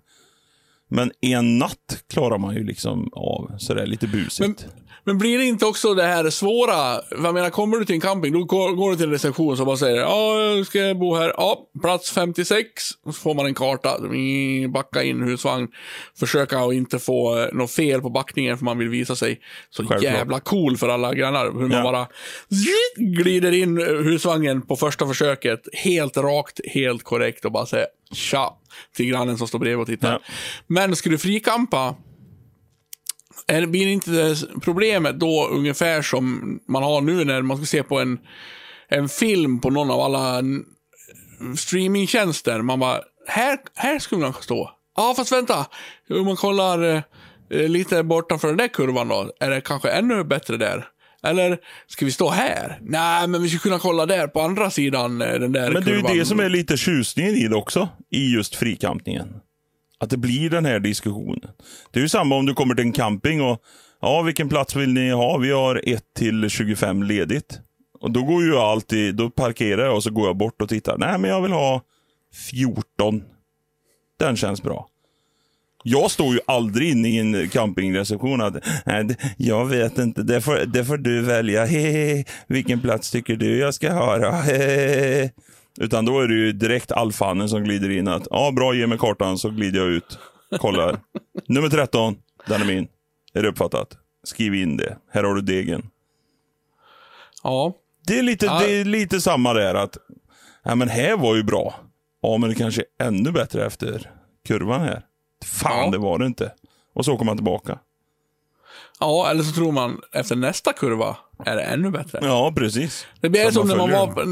Men en natt klarar man ju liksom av sådär lite busigt. Men, men blir det inte också det här svåra? Jag menar, kommer du till en camping, då går, du till en reception som bara säger ja, jag ska bo här. Ja, plats 56. Och så får man en karta. Backa in husvagn. Försöka att inte få eh, något fel på backningen för man vill visa sig så Självklart. jävla cool för alla grannar. Hur man Ja. bara glider in eh, husvagnen på första försöket. Helt rakt, helt korrekt och bara säger tja till grannen som står bredvid och tittar. Ja. Men ska du frikampa är, blir inte det problemet då ungefär som man har nu när man ska se på en, en film på någon av alla streamingtjänster? Man bara, här, här skulle man stå. Ja, fast vänta. Om man kollar eh, lite bortanför den där kurvan då, är det kanske ännu bättre där? Eller ska vi stå här? Nej, men vi skulle kunna kolla där på andra sidan eh, den där Men det är ju kurvan. det som är lite tjusningen i det också, i just frikampningen. Att det blir den här diskussionen. Det är ju samma om du kommer till en camping och, ja vilken plats vill ni ha? Vi har 1 till 25 ledigt. Och då går ju alltid, då parkerar jag och så går jag bort och tittar. Nej men jag vill ha 14. Den känns bra. Jag står ju aldrig inne i en campingreception att, det- jag vet inte, det får, det får du välja. Hehehe. Vilken plats tycker du jag ska ha då? Hehehe. Utan då är det ju direkt alfanen som glider in att, ja bra, ge mig kartan så glider jag ut. Kollar. Nummer 13, den är min. Är det uppfattat? Skriv in det. Här har du degen. Ja, Det är lite, Ja. det är lite samma där att, ja men här var ju bra. Ja men det kanske är ännu bättre efter kurvan här. Fan Ja. det var det inte. Och så kommer man tillbaka. ja, eller så tror man efter nästa kurva är det ännu bättre. Ja precis. Det blir som när man, var,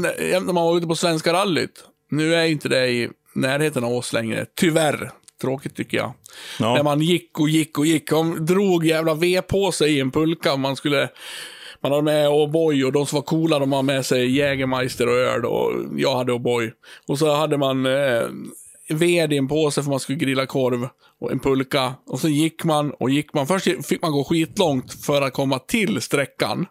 när man var ute på Svenska rallyt. Nu är inte det i närheten av oss längre. Tyvärr. Tråkigt tycker jag. Ja. När man gick och gick och gick. De drog jävla V på sig i en pulka. Man skulle... Man hade med O'boy och de som var coola de hade med sig Jägermeister och öl och jag hade O'boy. Och så hade man eh, ved i en påse för man skulle grilla korv och en pulka. Och så gick man och gick man. Först fick man gå skitlångt för att komma till sträckan.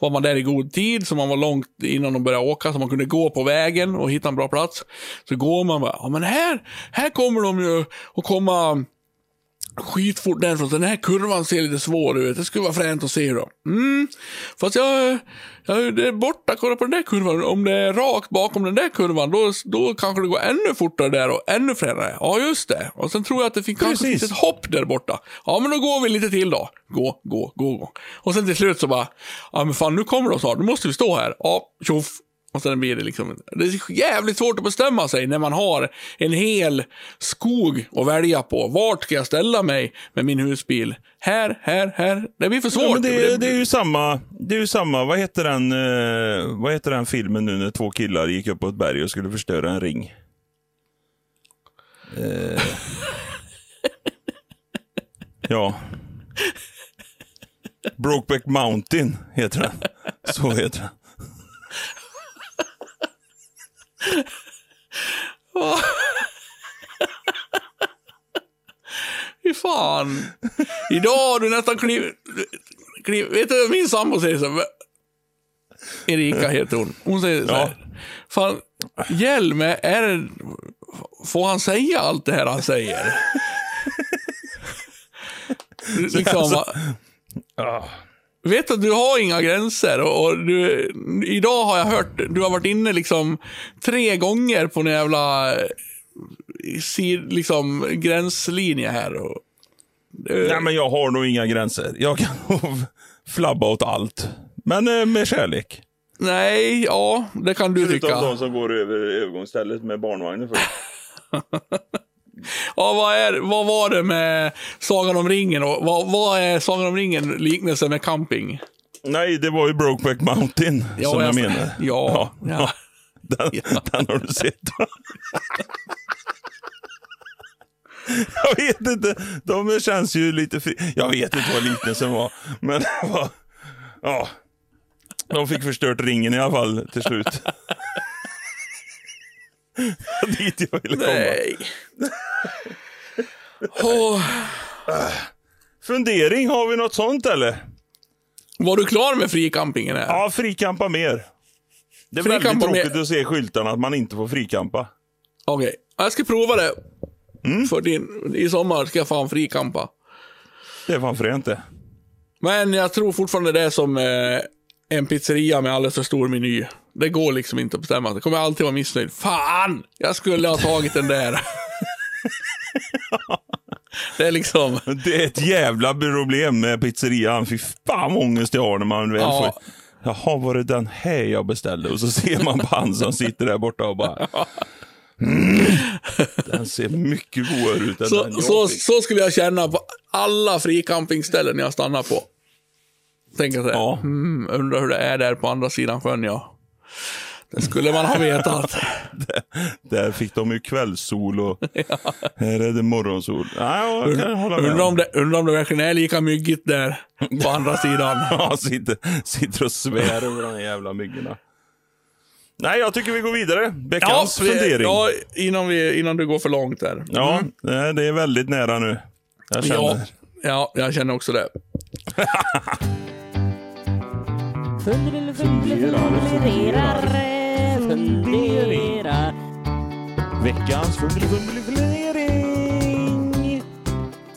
var man där i god tid, så man var långt innan de började åka, så man kunde gå på vägen och hitta en bra plats. Så går man bara, ja men här, här kommer de ju att komma skitfort därifrån. Den här kurvan ser lite svår ut. Det skulle vara fränt att se då. Mm. Fast jag, jag det är borta, kolla på den där kurvan. Om det är rakt bakom den där kurvan, då, då kanske det går ännu fortare där och ännu fränare. Ja, just det. Och sen tror jag att det finns, kanske finns ett hopp där borta. Ja, men då går vi lite till då. Gå, gå, gå, gå. Och sen till slut så bara, ja men fan nu kommer de snart, nu måste vi stå här. Ja, tjoff. Och sen blir det liksom, det är jävligt svårt att bestämma sig när man har en hel skog att välja på. Vart ska jag ställa mig med min husbil? Här, här, här. Det blir för svårt. Ja, det, är, det, är ju samma, det är ju samma, vad heter den, eh, vad heter den filmen nu när två killar gick upp på ett berg och skulle förstöra en ring? Eh, ja. Brokeback Mountain heter den. Så heter den. Fy fan. Idag har du nästan klivit... Kliv, vet du min sambo säger så här, Erika heter hon. Hon säger så här. Ja. Fan, Hjelme, är det, får han säga allt det här han säger? liksom, alltså. Vet att du har inga gränser och, och du, idag har jag hört, du har varit inne liksom tre gånger på en jävla liksom, gränslinje här. Och. Nej, men jag har nog inga gränser. Jag kan nog flabba åt allt. Men uh, med kärlek. Nej, ja, det kan du Förutom tycka. Förutom de som går över övergångsstället med barnvagnen först. Ja, vad, är, vad var det med Sagan om ringen? Och vad, vad är Sagan om ringen liknelse med camping? Nej, det var ju Brokeback Mountain ja, som jag, jag menar. Ja. ja. ja. Den, ja. den har du sett. jag vet inte, de känns ju lite fri. Jag vet inte vad liknelsen var, men det var... Ja. De fick förstört ringen i alla fall till slut. Dit jag ville komma. Nej. oh. Fundering, har vi något sånt eller? Var du klar med fricampingen? Här? Ja, frikampa mer. Det är frikampa väldigt tråkigt mer. att se skyltarna att man inte får frikampa. Okej, okay. jag ska prova det. Mm. För din, I sommar ska jag fan frikampa. Det är fan fränt det. Men jag tror fortfarande det är som eh, en pizzeria med alldeles för stor meny. Det går liksom inte att bestämma. Det kommer alltid vara missnöjd. Fan! Jag skulle ha tagit den där. det är liksom... Det är ett jävla problem med pizzerian. Fy fan vad ångest jag har när man väl ja. får... Jaha, var det den här jag beställde? Och så ser man på han som sitter där borta och bara... Mm, den ser mycket godare ut än så, den jag så, fick. så skulle jag känna på alla fricampingställen jag stannar på. Tänker så här, ja. mm, undrar hur det är där på andra sidan sjön ja. Det skulle man ha vetat. där, där fick de ju kvällssol och ja. här är det morgonsol. Ja, jag kan hålla med. Undrar om, det, undrar om det verkligen är lika myggigt där på andra sidan. ja, sitter, sitter och svär över de jävla myggorna. Nej, jag tycker vi går vidare. Veckans ja, fundering. Ja, innan, vi, innan du går för långt där. Mm. Ja, det är väldigt nära nu. Jag känner. Ja, ja jag känner också det. Funderar, funderar, funderar. Veckans fundering.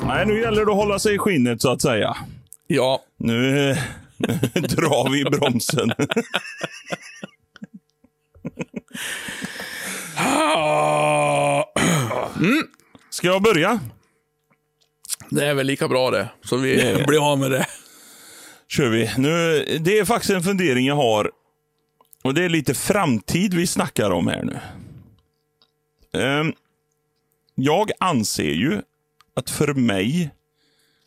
Nej, nu gäller det att hålla sig i skinnet så att säga. Ja. Nu drar vi i bromsen. mm. Ska jag börja? Det är väl lika bra det, så vi blir av med det kör vi. Nu, det är faktiskt en fundering jag har. Och det är lite framtid vi snackar om här nu. Um, jag anser ju att för mig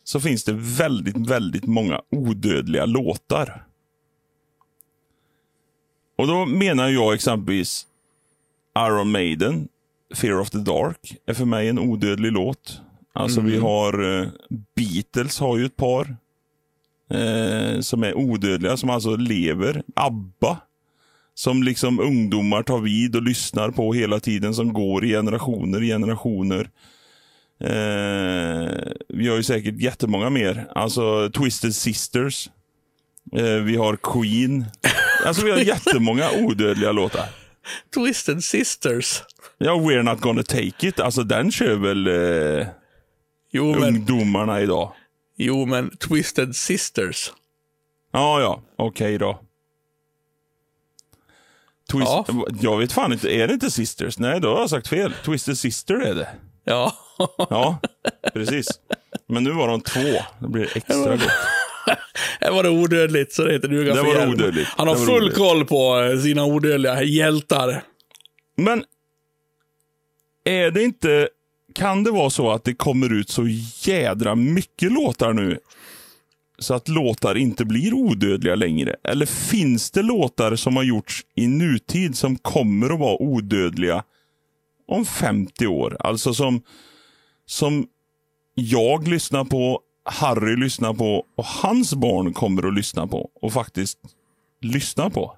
så finns det väldigt, väldigt många odödliga låtar. Och då menar jag exempelvis Iron Maiden, Fear of the Dark, är för mig en odödlig låt. Alltså mm. vi har uh, Beatles har ju ett par eh, som är odödliga, som alltså lever. ABBA, som liksom ungdomar tar vid och lyssnar på hela tiden, som går i generationer i generationer. Eh, vi har ju säkert jättemånga mer. Alltså Twisted Sisters. Eh, vi har Queen. Alltså vi har jättemånga odödliga låtar. Twisted Sisters. Ja, We're Not Gonna Take It. Alltså den kör väl eh, Jo men, ungdomarna idag. Jo, men Twisted Sisters. Ja, ja. Okej då. Twist Ja. Jag vet fan inte. Är det inte Sisters? Nej, då har jag sagt fel. Twisted Sister är det. Ja. Ja, precis. Men nu var de två. Det blir extra gott. Här var det odödligt, så det heter duga Det var odödligt. Han har Det full odödligt. koll på eh, sina odödliga hjältar. Men är det inte, kan det vara så att det kommer ut så jädra mycket låtar nu så att låtar inte blir odödliga längre? Eller finns det låtar som har gjorts i nutid som kommer att vara odödliga om 50 år? Alltså som, som jag lyssnar på, Harry lyssnar på och hans barn kommer att lyssna på och faktiskt lyssna på.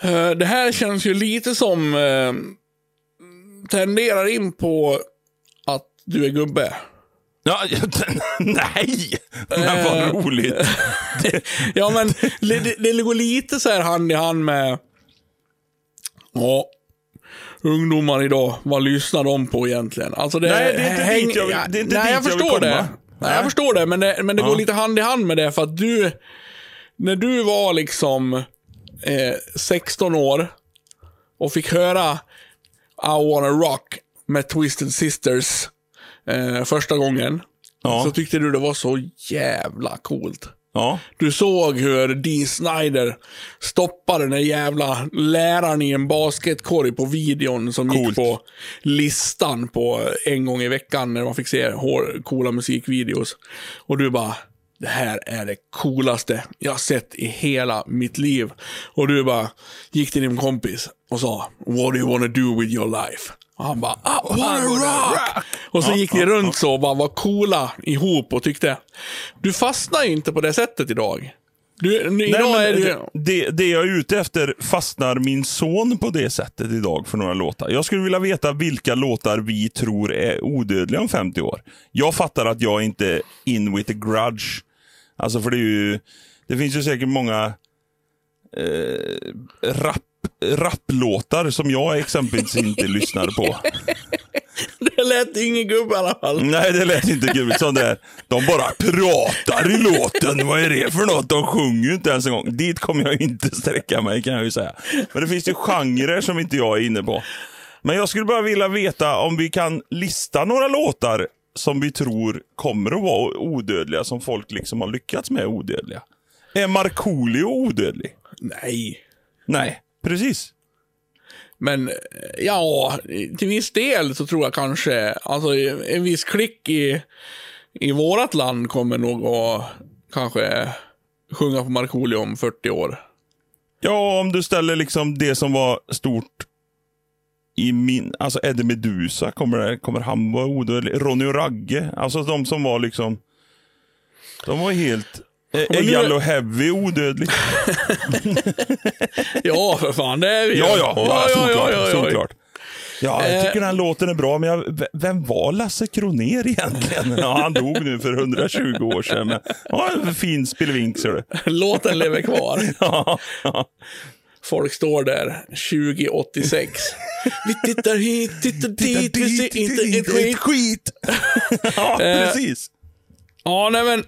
Eh, det här känns ju lite som eh, tenderar in på att du är gubbe. Ja, nej! Men vad Eh. roligt. Ja, men det, det, går lite så här hand i hand med... Ja, ungdomar idag, vad lyssnar de på egentligen? Alltså det, Nej, det är inte häng- dit jag vill- det är inte nej, dit jag jag vill förstår komma. det. Nej. Jag förstår det, men det, men det Ja. går lite hand i hand med det för att du, när du var liksom eh, 16 år och fick höra I wanna rock med Twisted Sisters eh, första gången, Ja. så tyckte du det var så jävla coolt. Ja, Du såg hur Dee Snider stoppade den där jävla läraren i en basketkorg på videon som gick Coolt. på listan på en gång i veckan när man fick se hår, coola musikvideos. Och du bara, det här är det coolaste jag sett i hela mitt liv. Och du bara gick till din kompis och sa, what do you wanna do with your life? Och han bara, I wanna rock! Och så gick ni runt så och bara var coola ihop och tyckte, du fastnar ju inte på det sättet idag. Du, nu, idag är det det, det jag är ute efter, fastnar min son på det sättet idag för några låtar? Jag skulle vilja veta vilka låtar vi tror är odödliga om 50 år. Jag fattar att jag inte är in with a grudge. Alltså för det är ju, det finns ju säkert många eh, rap, rapplåtar som jag exempelvis inte lyssnar på. Det lät ingen gubbe i alla fall. Nej, det lät inte gubbigt sån där. De bara pratar i låten. Vad är det för något? De sjunger ju inte ens en gång. Dit kommer jag inte sträcka mig kan jag ju säga. Men det finns ju genrer som inte jag är inne på. Men jag skulle bara vilja veta om vi kan lista några låtar som vi tror kommer att vara odödliga, som folk liksom har lyckats med odödliga. Är Markoolio odödlig? Nej. Nej, precis. Men ja, till viss del så tror jag kanske, alltså en viss klick i, i vårat land kommer nog att kanske sjunga på Markoolio om 40 år. Ja, om du ställer liksom det som var stort i min, alltså Eddie Meduza, kommer, kommer han vara odödlig? Ronny och Ragge, alltså de som var liksom, de var helt, är, Men är nu- Yellow Heavy odödlig? Ja, för fan, det är vi. Ja, ja, ja, solklart. ja, ja. solklart. Ja, jag Eh. tycker den låten är bra, men jag, vem var Lasse Kronér egentligen? Ja, han dog nu för 120 år sedan, men ja, en fin ser du. Låten lever kvar. Ja, ja. Folk står där, 2086. Vi tittar hit, tittar dit, vi ser inte ett skit. skit. ja, Eh, precis. Ja, nej men.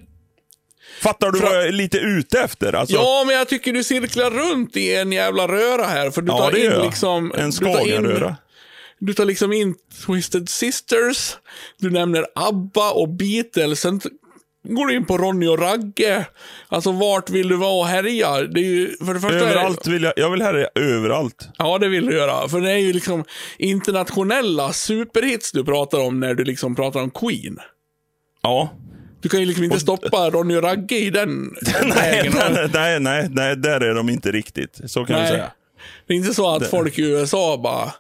Fattar du vad jag är lite ute efter? Alltså, Ja, men jag tycker du cirklar runt i en jävla röra här. För du ja, tar in jag. liksom... En in- skagenröra. Du tar liksom in Twisted Sisters, du nämner ABBA och Beatles, sen går du in på Ronny och Ragge. Alltså vart vill du vara och härja? Det är ju, för det första är det- Överallt vill jag, jag vill härja överallt. Ja, det vill du göra. För det är ju liksom internationella superhits du pratar om när du liksom pratar om Queen. Ja. Du kan ju liksom inte stoppa Ronny och Ragge i den Nej, nej, nej, nej, nej, där är de inte riktigt. Så kan Nej. jag säga. Det är inte så att folk i USA bara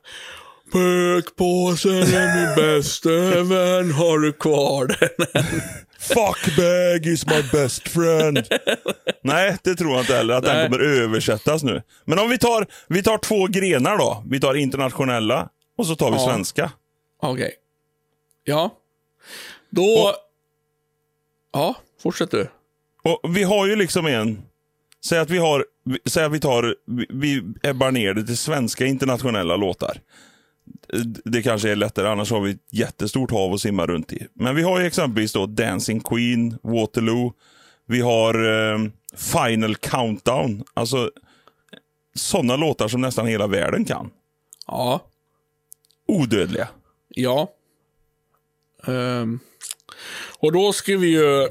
Pökpåsen är min bästa vän, har du kvar den? Fuckbag is my best friend. Nej, det tror jag inte heller att den kommer översättas nu. Men om vi tar, vi tar två grenar då. Vi tar internationella och så tar vi Ja. svenska. Okej. Ja. Då... Ja, fortsätt du. Och vi har ju liksom en, säg att vi har, säg att vi tar, vi, vi ebbar ner det till svenska internationella låtar. Det kanske är lättare, annars har vi ett jättestort hav att simma runt i. Men vi har ju exempelvis då Dancing Queen, Waterloo, vi har eh, Final Countdown. Alltså sådana låtar som nästan hela världen kan. Ja. Odödliga. Ja. Ehm, och då ska vi ju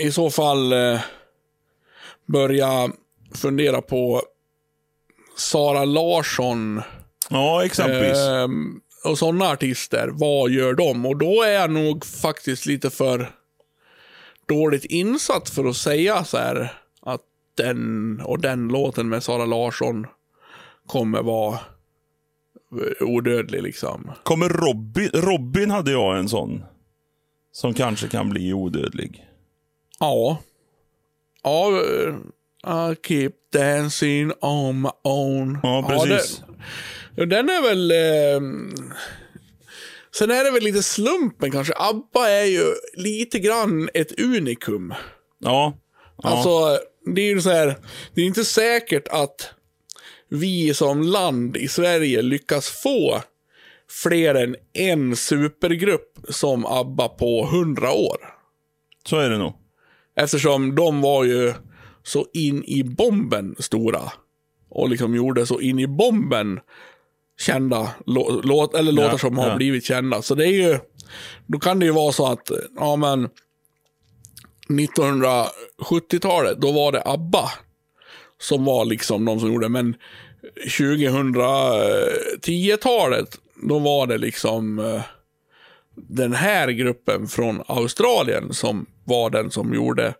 i så fall eh, börja fundera på Sara Larsson Ja, exempelvis. ehm, och sådana artister. Vad gör de? Och då är jag nog faktiskt lite för dåligt insatt för att säga så här att den och den låten med Sara Larsson kommer vara eh, odödlig liksom. Kommer Robin, Robin hade jag en sån. Som kanske kan bli odödlig. Ja. Ja, eh, I keep dancing on my own. Ja, precis. Den, den är väl... Eh, sen är det väl lite slumpen kanske. ABBA är ju lite grann ett unikum. Ja. ja. Alltså, det är ju så här, det är inte säkert att vi som land i Sverige lyckas få fler än en supergrupp som ABBA på hundra år. så är det nog. Eftersom de var ju så in i bomben stora. Och liksom gjorde så in i bomben kända lå- låt, eller låtar Ja, som har ja. blivit kända. Så det är ju, då kan det ju vara så att, ja men, 1970-talet, då var det ABBA som var liksom de som gjorde, men 2010-talet, då var det liksom eh, den här gruppen från Australien som var den som gjorde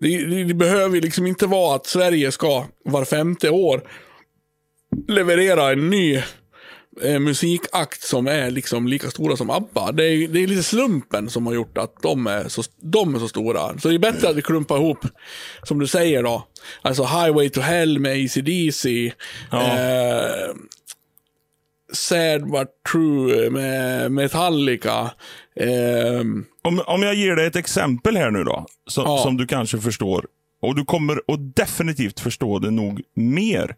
det, det, det behöver liksom inte vara att Sverige ska var femte år leverera en ny eh, musikakt som är liksom lika stora som ABBA. Det är, det är lite slumpen som har gjort att de är, så, de är så stora. Så det är bättre att vi klumpar ihop, som du säger då, alltså Highway to Hell med AC/DC Ja. eh, Sad but True med Metallica. Eh, Om, om jag ger dig ett exempel här nu då, som, Ja. som du kanske förstår. Och du kommer att definitivt förstå det nog mer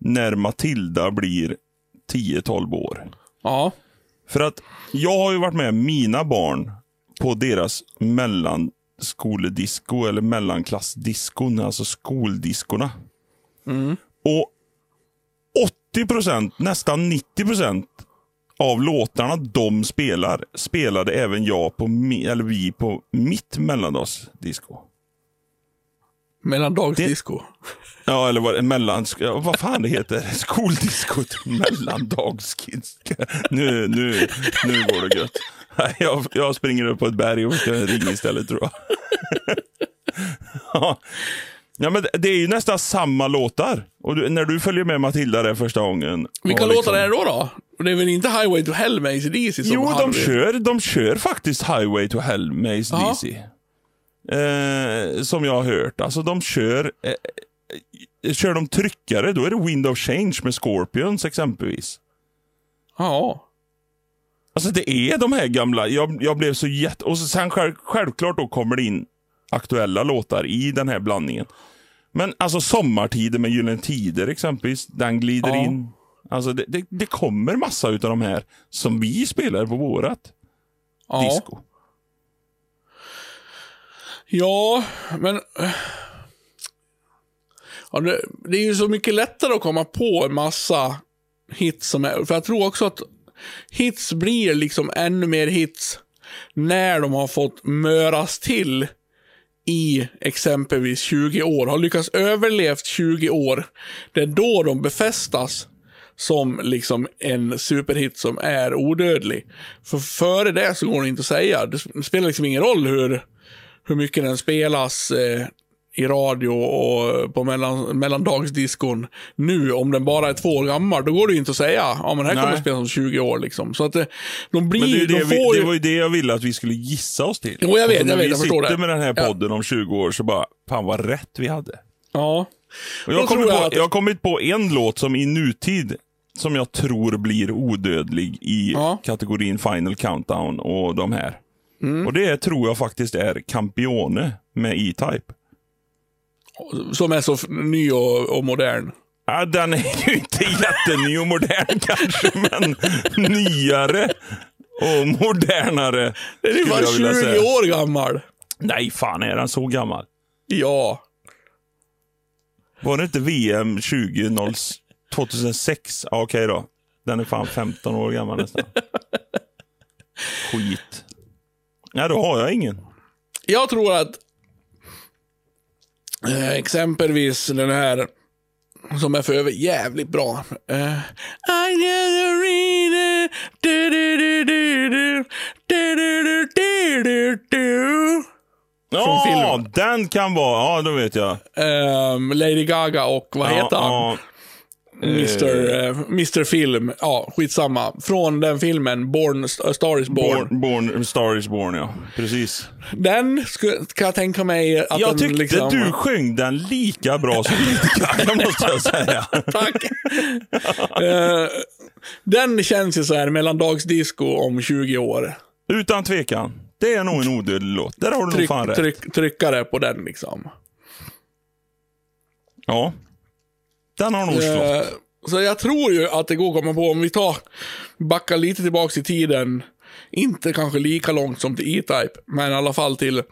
när Matilda blir 10-12 år. ja, För att jag har ju varit med mina barn på deras mellanskoledisco eller mellanklassdiskon, alltså skoldiskorna. Och 80 procent, nästan 90 procent av låtarna de spelar, spelade även jag på, eller vi på mitt mellandagsdisco. Mellandagsdisco. Ja, eller vad, mellan, ja, vad fan det heter. Skoldiskot. Mellandagsdisco. Nu, nu, nu går det gött. Jag, jag springer upp på ett berg och ska ringa istället tror jag. ja. ja, men det är ju nästan samma låtar. Och du, när du följer med Matilda där första gången. Vilka och låtar är det då? då? Det är väl inte Highway to Hell med AC/DC som Jo, de kör, de kör faktiskt Highway to Hell med AC/DC. Eh, som jag har hört. Alltså de kör... Eh, kör de tryckare, då är det Wind of Change med Scorpions exempelvis. Ja. Alltså det är de här gamla. Jag, jag blev så jätte... Och sen själv, självklart då kommer det in aktuella låtar i den här blandningen. Men alltså Sommartider med Gyllene Tider exempelvis, den glider Ja. in. Alltså det, det, det kommer massa utav de här som vi spelar på vårat Ja. disco. Ja, men... Ja, det, det är ju så mycket lättare att komma på en massa hits som är... För jag tror också att hits blir liksom ännu mer hits när de har fått möras till i exempelvis 20 år. Har lyckats överlevt 20 år. Det är då de befästas som liksom en superhit som är odödlig. För före det så går det inte att säga. Det spelar liksom ingen roll hur, hur mycket den spelas eh, i radio och på mellan, mellandagsdiskon nu. Om den bara är två år gammal, då går det ju inte att säga. Ja, men här kommer Nej. spelas om 20 år liksom. Så att det, de blir Men det, är de det, vi, får det var ju det jag ville att vi skulle gissa oss till. Jo, jag vet, Och så jag vet, vi jag förstår sitter det. med den här Ja. podden om 20 år så bara, fan vad rätt vi hade. Ja. Och jag, Då har kommit tror jag på, att- jag har kommit på en låt som i nutid, som jag tror blir odödlig i Ja. kategorin Final Countdown och de här. Mm. Och det tror jag faktiskt är Campione med E-Type. Som är så ny och, och modern. Ja, den är ju inte jätteny och modern kanske, men nyare och modernare. Den är ju bara jag 20 vilja säga. år gammal. Nej, fan är den så gammal? Ja. Var det inte VM 20 2006? Ja, okej då. Den är fan 15 år gammal nästan. Skit. Nej, då har jag ingen. Jag tror att eh, exempelvis den här som är för över jävligt bra. Eh, I never read it. Du, du, du, du, du. Du, du, du, du, du, du. Ja, filmen. den kan vara. Ja, då vet jag. Eh, Lady Gaga och vad heter han? Mr, eh, Mr Film. Ja, skitsamma. Från den filmen, Born, A Star is Born. Born, born, Star is Born, ja. Precis. Den kan jag tänka mig att Jag den tyckte liksom... du sjöng den lika bra som Gaga, måste jag säga. Tack. Eh, den känns ju så här mellandagsdisco om 20 år. Utan tvekan. Det är nog en odödlig låt. Där har du nog Tryck, fan rätt. tryck, tryckare på den liksom. Ja. Den har nog slått. Så jag tror ju att det går att komma på, om vi tar, backar lite tillbaks i tiden, inte kanske lika långt som till E-Type, men i alla fall till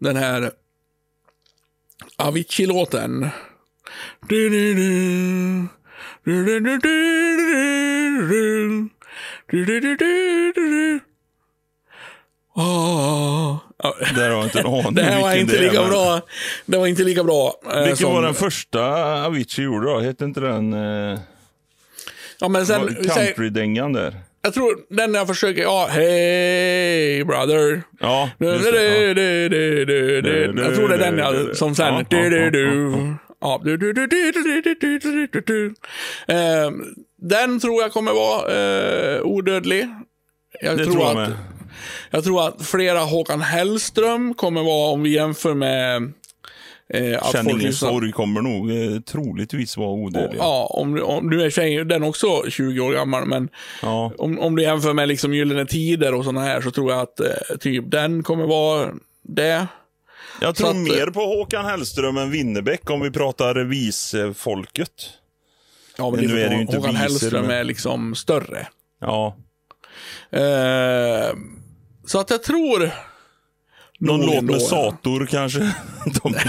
den här Avicii-låten. Ah, där har jag inte en aning Det här var inte är, lika men- bra. Det var inte lika bra. eh, Vilken som- var den första Avicii gjorde då? Hette inte den eh, Ja, men sen, countrydängan där? jag tror den jag försöker, ja, hey brother. Ja, Du, just du, det, du, du, du, du, du. Jag tror det är den jag, som sen, Ja, du, du, du. Ja, du, du, du, du, du, du, du, du, du, du. Ehm, Den tror jag kommer vara eh, odödlig. Jag Det tror, tror jag att, med. Jag tror att flera Håkan Hellström kommer vara, om vi jämför med eh, att Känn ingen sorg kommer nog eh, troligtvis vara odödlig. Ja, om, om du är tjej, den är också 20 år gammal, men Ja. om, om du jämför med liksom Gyllene Tider och sådana här så tror jag att eh, typ den kommer vara det. Jag tror att- mer på Håkan Hellström än Winnerbäck om vi pratar visfolket. Ja, men Men det nu är är det inte Håkan visor, Hellström men- är liksom större. Ja. Eh, så att jag tror... Någon nog låt med ja. Sator kanske. De...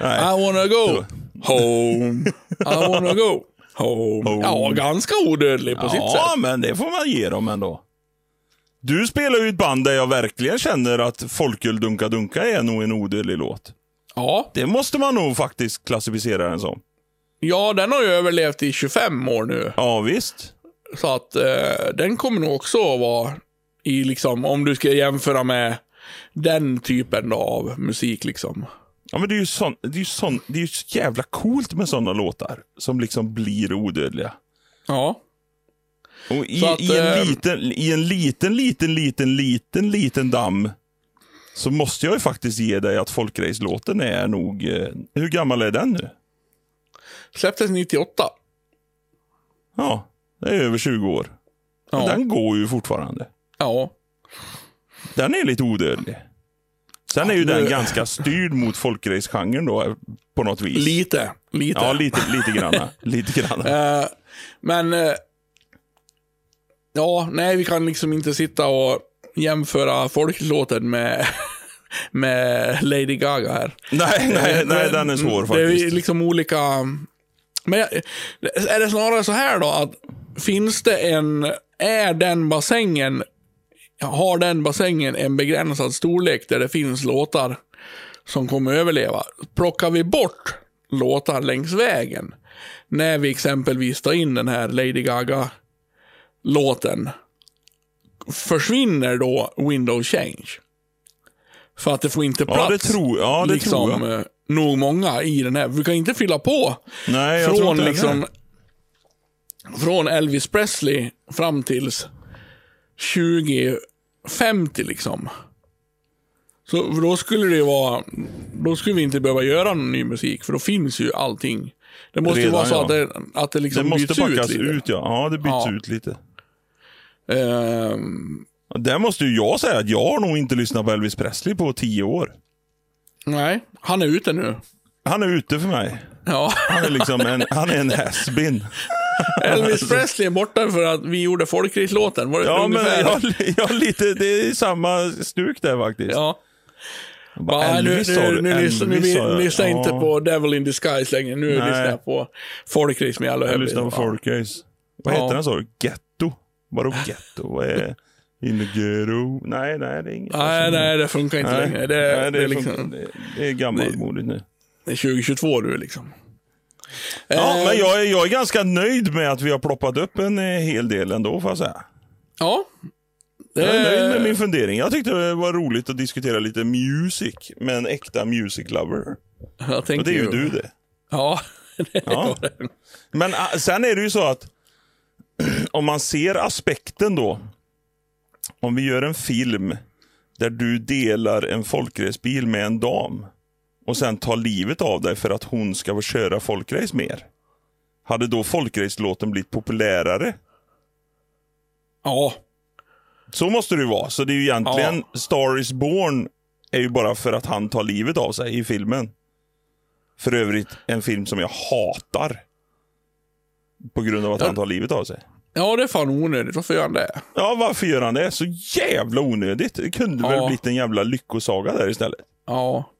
Nej. I wanna go home. I wanna go home. Home. Ja, ganska odödlig på sitt Ja, sätt. men det får man ge dem ändå. Du spelar ju ett band där jag verkligen känner att Folköl Dunka Dunka är nog en odödlig låt. Ja. Det måste man nog faktiskt klassificera den som. ja, den har ju överlevt i 25 år nu. Ja, visst. Så att eh, den kommer nog också att vara i liksom, om du ska jämföra med den typen av musik liksom. Ja, men det är ju, sån, det är ju, sån, det är ju så jävla coolt med sådana låtar som liksom blir odödliga. Ja. Och i, att, i, en eh, liten, I en liten, liten, liten, liten, liten damm så måste jag ju faktiskt ge dig att folkrace-låten är nog... Eh, hur gammal är den nu? Släpptes 98. Ja, det är över 20 år. Ja. Den går ju fortfarande. Ja. Den är lite odödlig. Sen är ju den ganska styrd mot folkrace-genren då, eh, på något vis. Lite. Lite. Ja, lite, lite granna. lite granna. Eh, men... eh, ja, nej, vi kan liksom inte sitta och jämföra folklåten med, med Lady Gaga här. Nej, nej, nej, den är svår Det är faktiskt. liksom olika... Men är det snarare så här då att finns det en... Är den bassängen... Har den bassängen en begränsad storlek där det finns låtar som kommer överleva? Plockar vi bort låtar längs vägen när vi exempelvis tar in den här Lady Gaga-låten försvinner då Windows Change? För att det får inte plats Ja, det tror, ja, det liksom, tror jag. eh, nog många i den här. Vi kan inte fylla på Nej, jag tror från inte det liksom. Från Elvis Presley fram tills 2050 liksom. Så då skulle det vara, då skulle vi inte behöva göra någon ny musik för då finns ju allting. Det måste ju Redan, vara så ja. att det, att det Det liksom måste byts ut lite. ut, ja. Ja, det byts Ja. ut lite. Ehm, Där måste ju jag säga att jag har nog inte lyssnat på Elvis Presley på tio år. Nej, han är ute nu. Han är ute för mig. Ja, Han är liksom en, han är en has-been. Elvis Presley är borta för att vi gjorde folkrikslåten. Var det Ja, men jag, jag lite, det är samma stuk där faktiskt. Ja. Bara, Ja, Elvis nu, nu, lyssnar, nu, sa jag. lyssnar Ja, inte på Devil in Disguise längre. Nu Nej. lyssnar jag på folkris med alla Jag lyssnar på Folkrace. Vad Ja. heter den sa du? Getto? Vadå getto? Vad är In the ghetto? Nej, nej, det är inget. Nej, nej, det funkar inte Nej, längre. Det, nej, det, är funkar- liksom, det, det är gammalmodigt nu. det är 2022 nu liksom. Ja, Eh, men jag är, jag är ganska nöjd med att vi har ploppat upp en eh, hel del ändå, får jag säga. Ja. Jag är nöjd med Eh, min fundering. Jag tyckte det var roligt att diskutera lite music med en äkta music lover. Jag Och det är ju du det. Ja. det Ja. det. Men ah, sen är det ju så att om man ser aspekten då. Om vi gör en film där du delar en folkracebil med en dam och sen tar livet av dig för att hon ska få köra folkrace mer. Hade då folkrace-låten blivit populärare? Ja. Så måste det ju vara. Så det är ju egentligen Star is Born är ju bara för att han tar livet av sig i filmen. För övrigt en film som jag hatar. På grund av att Ja. han tar livet av sig. ja, det är fan onödigt. Varför gör han det? Ja, varför gör han det? Så jävla onödigt. Det kunde väl Ja. blivit en jävla lyckosaga där istället. Ja.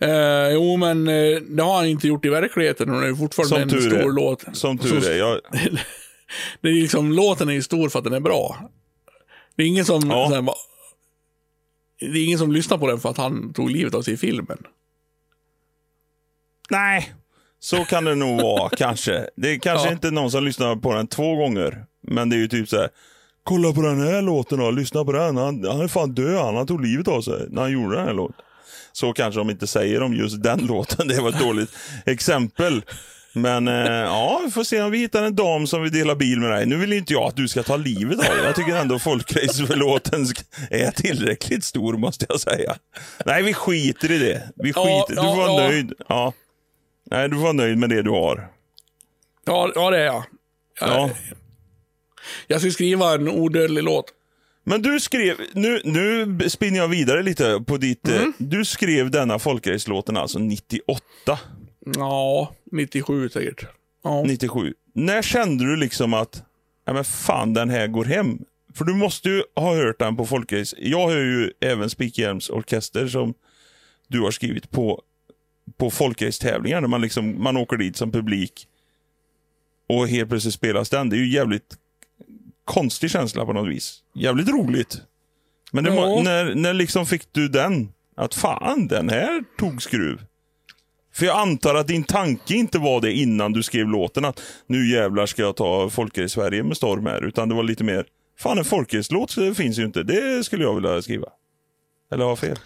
Eh, jo, men eh, det har han inte gjort i verkligheten och det är fortfarande Som en tur stor är. låt. Som tur Så- är. Jag, Det är liksom, låten är ju stor för att den är bra. Det är ingen som, Ja. så här, bara- det är ingen som lyssnar på den för att han tog livet av sig i filmen. nej, så kan det nog vara kanske. Det är kanske Ja. inte någon som lyssnar på den två gånger. Men det är ju typ så här. Kolla på den här låten då, lyssna på den. Han, han är fan död, han, han tog livet av sig när han gjorde den här låten. Så kanske de inte säger om just den låten. Det var ett dåligt exempel. Men eh, ja, vi får se om vi hittar en dam som vill dela bil med dig. Nu vill inte jag att du ska ta livet av dig. Jag tycker ändå folkrace-låten sk- är tillräckligt stor måste jag säga. Nej, vi skiter i det. Vi skiter. Du får vara ja. nöjd. Ja. Nej, du får vara nöjd med det du har. Ja, ja det är. Jag, Ja. jag ska skriva en odödlig låt. Men du skrev, nu, nu spinner jag vidare lite på ditt, Mm. eh, du skrev denna folkrace-låten alltså 98, Ja, 97 säkert. Ja. 97. När kände du liksom att, ja men fan den här går hem? För du måste ju ha hört den på folkrace. Jag hör ju även Spikhjelms orkester som du har skrivit på, på folkrace-tävlingar. Man, liksom, man åker dit som publik och helt plötsligt spelas den. Det är ju jävligt konstig känsla på något vis. Jävligt roligt. Men det, Ja. när, när liksom fick du den? Att fan, den här tog skruv. För jag antar att din tanke inte var det innan du skrev låten att nu jävlar ska jag ta Folker i Sverige med storm här. Utan det var lite mer, fan en folkrace-låt finns ju inte. Det skulle jag vilja skriva. Eller har jag fel?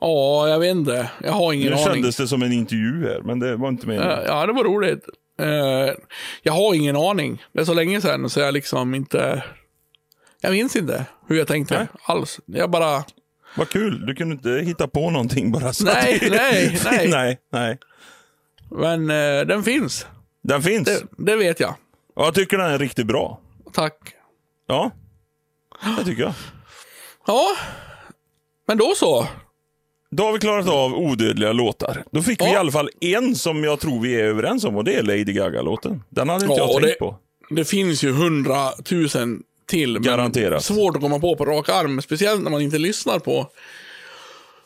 ja, jag vet inte. Jag har ingen Nu aning. kändes det som en intervju här, men det var inte meningen. Ja, det var roligt. Eh, jag har ingen aning. Det är så länge sedan så jag liksom inte... Jag minns inte hur jag tänkte Nej. alls. Jag bara... Vad kul, du kunde inte hitta på någonting bara så Nej, att nej, nej. nej, nej. Men eh, den finns. Den finns. Det, det vet jag. Och jag tycker den är riktigt bra. Tack. Ja, det tycker jag. Ja, men då så. Då har vi klarat av odödliga låtar. Då fick vi Ja. i alla fall en som jag tror vi är överens om och det är Lady Gaga-låten. Den hade inte Ja, jag tänkt det- på. Det finns ju hundratusen till. Garanterat. Svårt att komma på på rak arm. Speciellt när man inte lyssnar på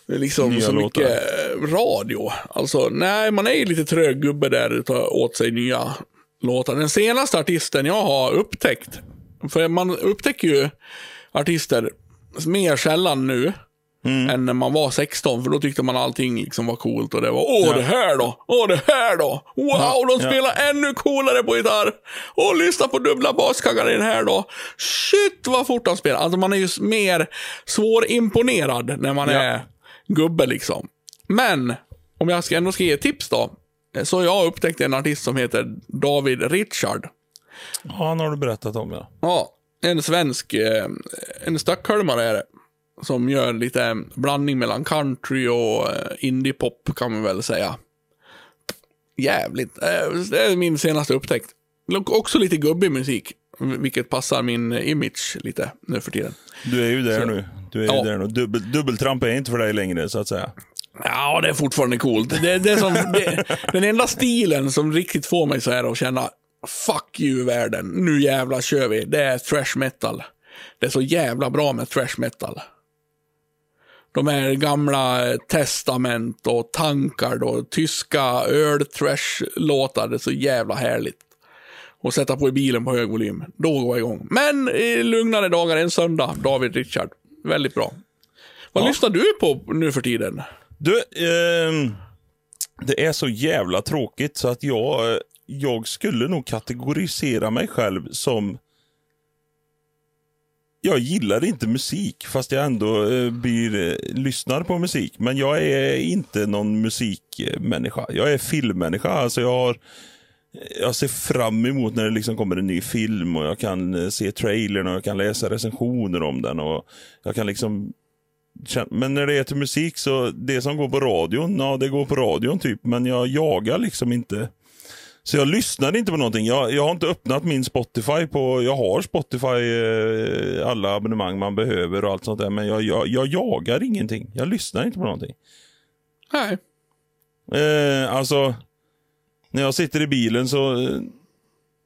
liksom Nya så låtar. mycket eh, radio. Alltså, nej, man är ju lite trög gubbe där och tar åt sig nya låtar. Den senaste artisten jag har upptäckt, för man upptäcker ju artister mer sällan nu. Mm. Än när man var 16, för då tyckte man allting liksom var coolt och det var åh Ja. det här då, åh det här då, wow Ja, de ja. spelar ännu coolare på gitarr, och lyssna på dubbla baskaggar i den här då, shit vad fort de spelar. Alltså man är ju mer svårimponerad när man Ja. är gubbe liksom. Men, om jag ska ändå ska ge tips då, så har jag upptäckt en artist som heter David Richard. Ja, han har du berättat om ja. Ja, en svensk, eh, en stockholmare är det. Som gör lite blandning mellan country och eh, indiepop kan man väl säga. Jävligt. Eh, Det är min senaste upptäckt. Också lite gubbig musik. vilket passar min image lite nu för tiden. Du är ju där Så- nu. Du är Ja. ju där nu. Dubbel, dubbeltramp är inte för dig längre, så att säga. Ja, det är fortfarande coolt. Det, det är som, det, den enda stilen som riktigt får mig så här att känna fuck you världen, nu jävla kör vi. Det är thrash metal. Det är så jävla bra med thrash metal. De här gamla Testament och Tankard och tyska öl-trash-låtar. Det är så jävla härligt. Och sätta på i bilen på hög volym. Då går jag igång. Men i lugnare dagar en söndag, David Richard. Väldigt bra. Vad Ja. lyssnar du på nu för tiden? Du, ehm, det är så jävla tråkigt så att jag, jag skulle nog kategorisera mig själv som... Jag gillar inte musik, fast jag ändå eh, blir, eh, lyssnar på musik. Men jag är inte någon musikmänniska. Jag är filmmänniska. Alltså jag, har, eh, jag ser fram emot när det liksom kommer en ny film och jag kan eh, se trailern och jag kan läsa recensioner om den. och Jag kan liksom Men när det är till musik så, det som går på radion, ja det går på radion typ. Men jag jagar liksom inte. Så jag lyssnar inte på någonting. Jag, jag har inte öppnat min Spotify på, jag har Spotify, eh, alla abonnemang man behöver och allt sånt där. Men jag, jag, jag jagar ingenting. Jag lyssnar inte på någonting. Nej. Eh, alltså, när jag sitter i bilen så eh,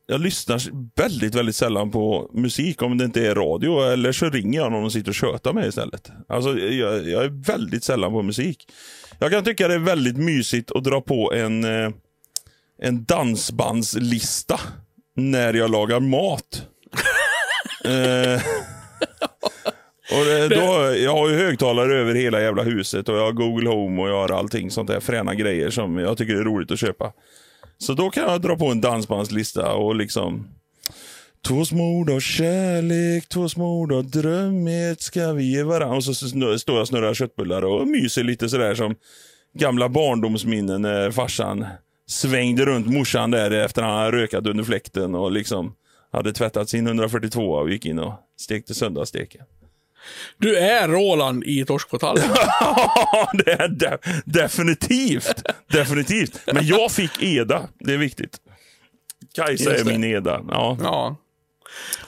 jag lyssnar väldigt, väldigt sällan på musik om det inte är radio eller så ringer jag någon och sitter och tjötar med istället. Alltså, jag, jag är väldigt sällan på musik. Jag kan tycka det är väldigt mysigt att dra på en, eh, en dansbandslista när jag lagar mat. eh, och det, då, jag har ju högtalare över hela jävla huset och jag har Google Home och jag har allting sånt där fräna grejer som jag tycker är roligt att köpa. Så då kan jag dra på en dansbandslista och liksom Två små ord av kärlek, två små ord av drömhet ska vi ge varandra. Och så står jag och snurrar köttbullar och myser lite sådär som gamla barndomsminnen när farsan svängde runt morsan där efter han hade rökat under fläkten och liksom hade tvättat sin 142 och gick in och stekte söndagssteken. Du är Roland i Torsk på tallen. Ja, det är de definitivt. Definitivt. Men jag fick Eda. Det är viktigt. Kajsa är min Eda. Ja. Ja.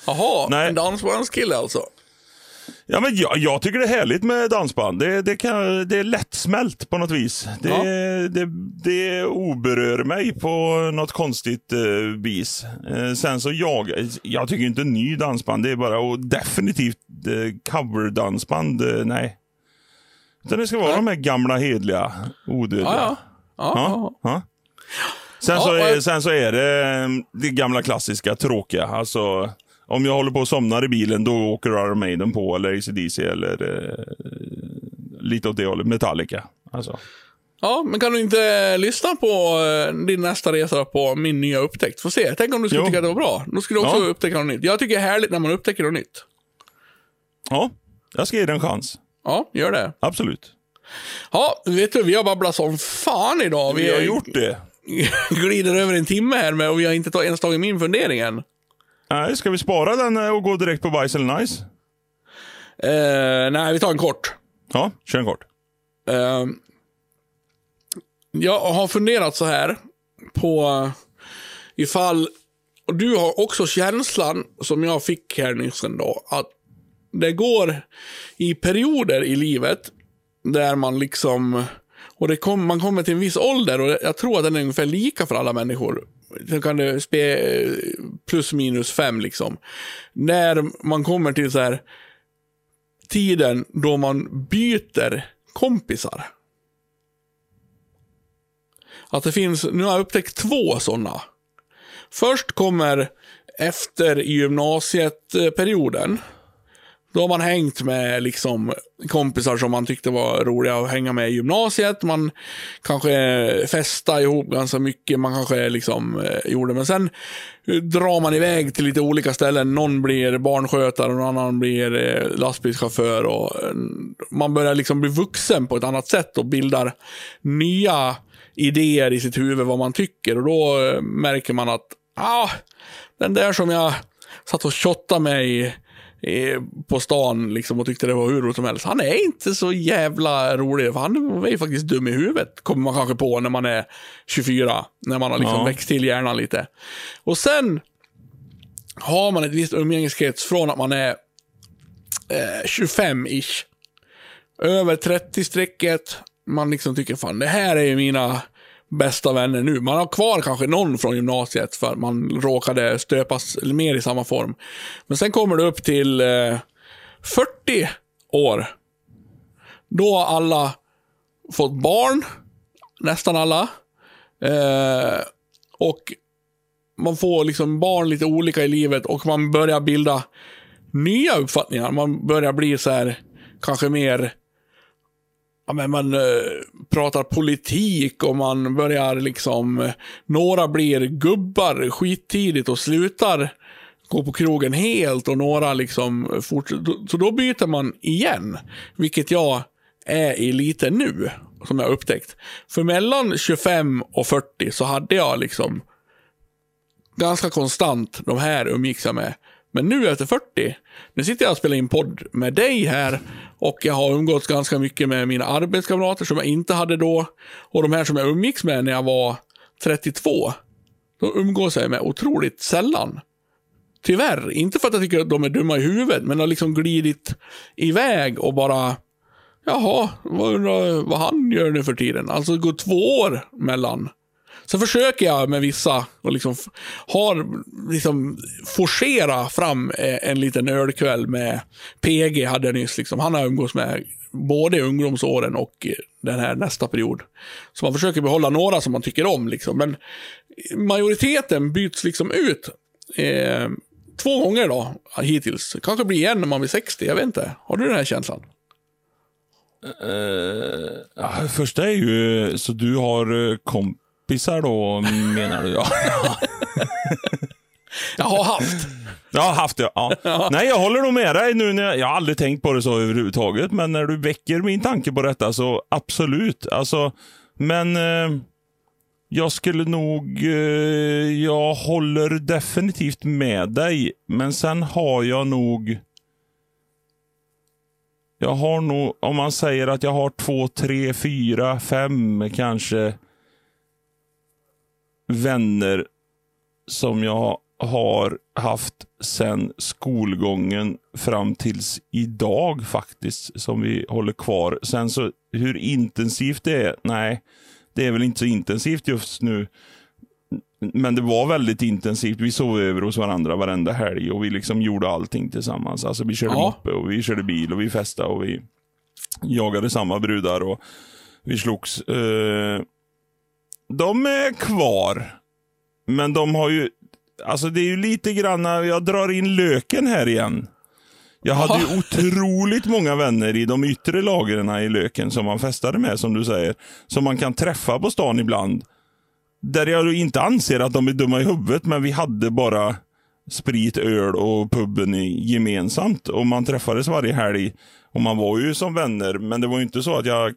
Jaha, Nej. en dansbandskille alltså. Ja, men jag, jag tycker det är härligt med dansband. Det, det, kan, det är lättsmält på något vis. Det, Ja. det, det oberör mig på något konstigt eh, vis. Eh, sen så jag, jag tycker inte ny dansband, det är bara och definitivt eh, coverdansband, eh, nej. Utan det ska vara Nej. de här gamla hedliga, odödliga. Ja, ja. ja. Ja. Ja. Sen, Ja, så sen så är det eh, det gamla klassiska tråkiga. Alltså, om jag håller på och somnar i bilen då åker Iron Maiden på eller ACDC eller eh, lite åt det hållet. Metallica. Alltså. Ja, men kan du inte lyssna på eh, din nästa resa på min nya upptäckt? Få se, tänk om du skulle Jo. tycka att det var bra. Då skulle du också Ja. upptäcka något nytt. Jag tycker det är härligt när man upptäcker något nytt. Ja, jag ska ge det en chans. Ja, gör det. Absolut. Ja, vet du, vi har babblat som fan idag. Vi har gjort det. glider över en timme här med och vi har inte ens tagit min fundering än. Nej, ska vi spara den eh, och gå direkt på Bajs eller Nice? Eh, nej, vi tar en kort. Ja, kör en kort. Eh, jag har funderat så här på ifall, och du har också känslan som jag fick här nyss ändå, att det går i perioder i livet där man liksom, och det kom, man kommer till en viss ålder och jag tror att den är ungefär lika för alla människor. Sen kan det spe plus minus fem liksom. När man kommer till så här tiden då man byter kompisar. Att det finns, nu har jag upptäckt två sådana. Först kommer efter gymnasiet-perioden. Då har man hängt med liksom kompisar som man tyckte var roliga att hänga med i gymnasiet. Man kanske festade ihop ganska mycket. Man kanske liksom eh, gjorde. Men sen drar man iväg till lite olika ställen. Någon blir barnskötare och någon annan blir eh, lastbilschaufför. Och, eh, man börjar liksom bli vuxen på ett annat sätt och bildar nya idéer i sitt huvud vad man tycker. Och då eh, märker man att ah, den där som jag satt och tjottade med i, på stan liksom, och tyckte det var hur roligt som helst. Han är inte så jävla rolig, för han är ju faktiskt dum i huvudet. Kommer man kanske på när man är 24. När man har liksom Ja. växt till hjärnan lite. Och sen har man ett visst umgängeskrets från att man är eh, 25-ish. Över 30-strecket. Man liksom tycker fan det här är ju mina bästa vänner nu. Man har kvar kanske någon från gymnasiet för att man råkade stöpas mer i samma form. Men sen kommer du upp till eh, 40 år. Då har alla fått barn. Nästan alla. Eh, och man får liksom barn lite olika i livet och man börjar bilda nya uppfattningar. Man börjar bli så här, kanske mer ja, men man eh, pratar politik och man börjar liksom, eh, några blir gubbar skittidigt och slutar gå på krogen helt och några liksom fortsätter. Så då byter man igen, vilket jag är i lite nu, som jag upptäckt. För mellan 25 och 40 så hade jag liksom ganska konstant, de här umgicks jag med. Men nu efter 40, nu sitter jag och spelar in podd med dig här och jag har umgåtts ganska mycket med mina arbetskamrater som jag inte hade då. Och de här som jag umgicks med när jag var 32, de umgås jag med otroligt sällan. Tyvärr, inte för att jag tycker att de är dumma i huvudet, men har liksom glidit iväg och bara Jaha, vad, undrar vad han gör nu för tiden. Alltså det går två år mellan. Sen försöker jag med vissa och liksom har liksom forcera fram eh, en liten ölkväll med PG hade jag nyss. Liksom. Han har umgås med både ungdomsåren och den här nästa period. Så man försöker behålla några som man tycker om. Liksom. Men majoriteten byts liksom ut. Eh, två gånger då, hittills. Kanske blir igen när man blir 60, jag vet inte. Har du den här känslan? Uh, ja, första är ju, så du har kompisar då, menar du? Ja. jag har haft. Jag har haft det, ja. ja. Nej, jag håller nog med dig nu. När jag, jag har aldrig tänkt på det så överhuvudtaget, men när du väcker min tanke på detta så absolut. Alltså, men eh, jag skulle nog, eh, jag håller definitivt med dig, men sen har jag nog jag har nog, om man säger att jag har två, tre, fyra, fem kanske vänner som jag har haft sen skolgången fram tills idag faktiskt, som vi håller kvar. Sen så hur intensivt det är, nej, det är väl inte så intensivt just nu. Men det var väldigt intensivt. Vi sov över hos varandra varenda helg och vi liksom gjorde allting tillsammans. Alltså vi körde ja. moppe och vi körde bil och vi festade och vi jagade samma brudar och vi slogs. Eh, de är kvar. Men de har ju, alltså det är ju lite grann, jag drar in löken här igen. Jag hade ju otroligt många vänner i de yttre lagren i löken som man festade med, som du säger. Som man kan träffa på stan ibland. Där jag inte anser att de är dumma i huvudet, men vi hade bara sprit, öl och puben gemensamt. Och man träffades varje helg. Och man var ju som vänner, men det var ju inte så att jag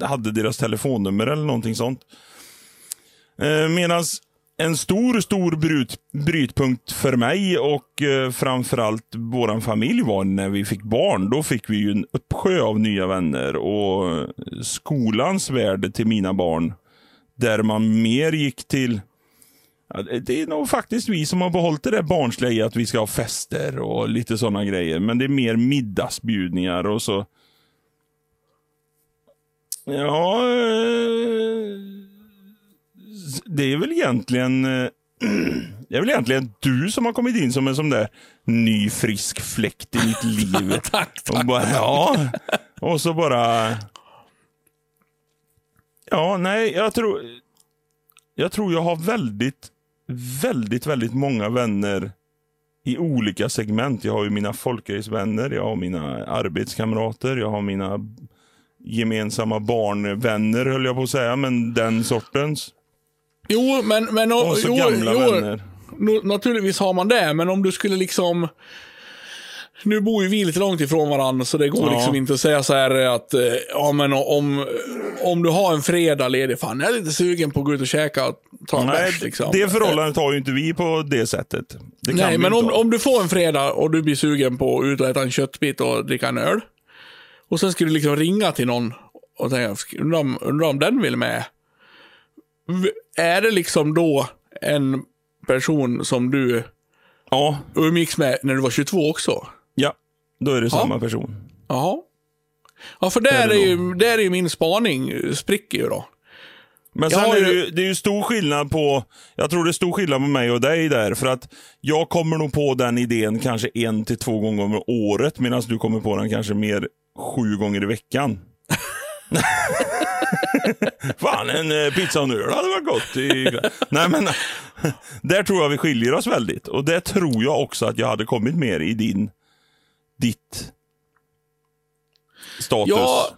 hade deras telefonnummer eller någonting sånt. Eh, Medan en stor, stor bryt, brytpunkt för mig och eh, framförallt vår familj var när vi fick barn. Då fick vi ju en uppsjö av nya vänner och eh, skolans värde till mina barn där man mer gick till det är nog faktiskt vi som har behållit det där barnsliga i att vi ska ha fester och lite sådana grejer. Men det är mer middagsbjudningar och så. Ja, eh, det är väl egentligen eh, det är väl egentligen du som har kommit in som en sån där ny frisk fläkt i mitt liv. tack, tack, och bara, ja. Och så bara Ja, nej, jag tror... Jag tror jag har väldigt, väldigt, väldigt många vänner i olika segment. Jag har ju mina folkracevänner, jag har mina arbetskamrater, jag har mina gemensamma barnvänner höll jag på att säga, men den sortens. Jo, men... men och så jo, gamla jo, vänner. Naturligtvis har man det, men om du skulle liksom nu bor ju vi lite långt ifrån varandra, så det går ja. liksom inte att säga så här att, eh, ja men om, om du har en fredag ledig, fan jag är lite sugen på att gå ut och käka och ta en bärs. Liksom. Det förhållandet har ju inte vi på det sättet. Det Nej, men om, om du får en fredag och du blir sugen på att ut och äta en köttbit och dricka en öl. Och sen ska du liksom ringa till någon och tänka, undrar om, undrar om den vill med. Är det liksom då en person som du Ja, umgicks med när du var 22 också? ja. Då är det samma person. Jaha. Ja, för där Är är, det ju, där är ju min spaning eh, spricker ju då. Men sen är det, ju, det är ju stor skillnad på, jag tror det är stor skillnad på mig och dig där. För att jag kommer nog på den idén kanske en till två gånger om året. Medan du kommer på den kanske mer sju gånger i veckan. Fan, en eh, pizza och en öl hade varit gott. I... Nej, men där tror jag vi skiljer oss väldigt. Och det tror jag också att jag hade kommit mer i din, ditt status. Ja,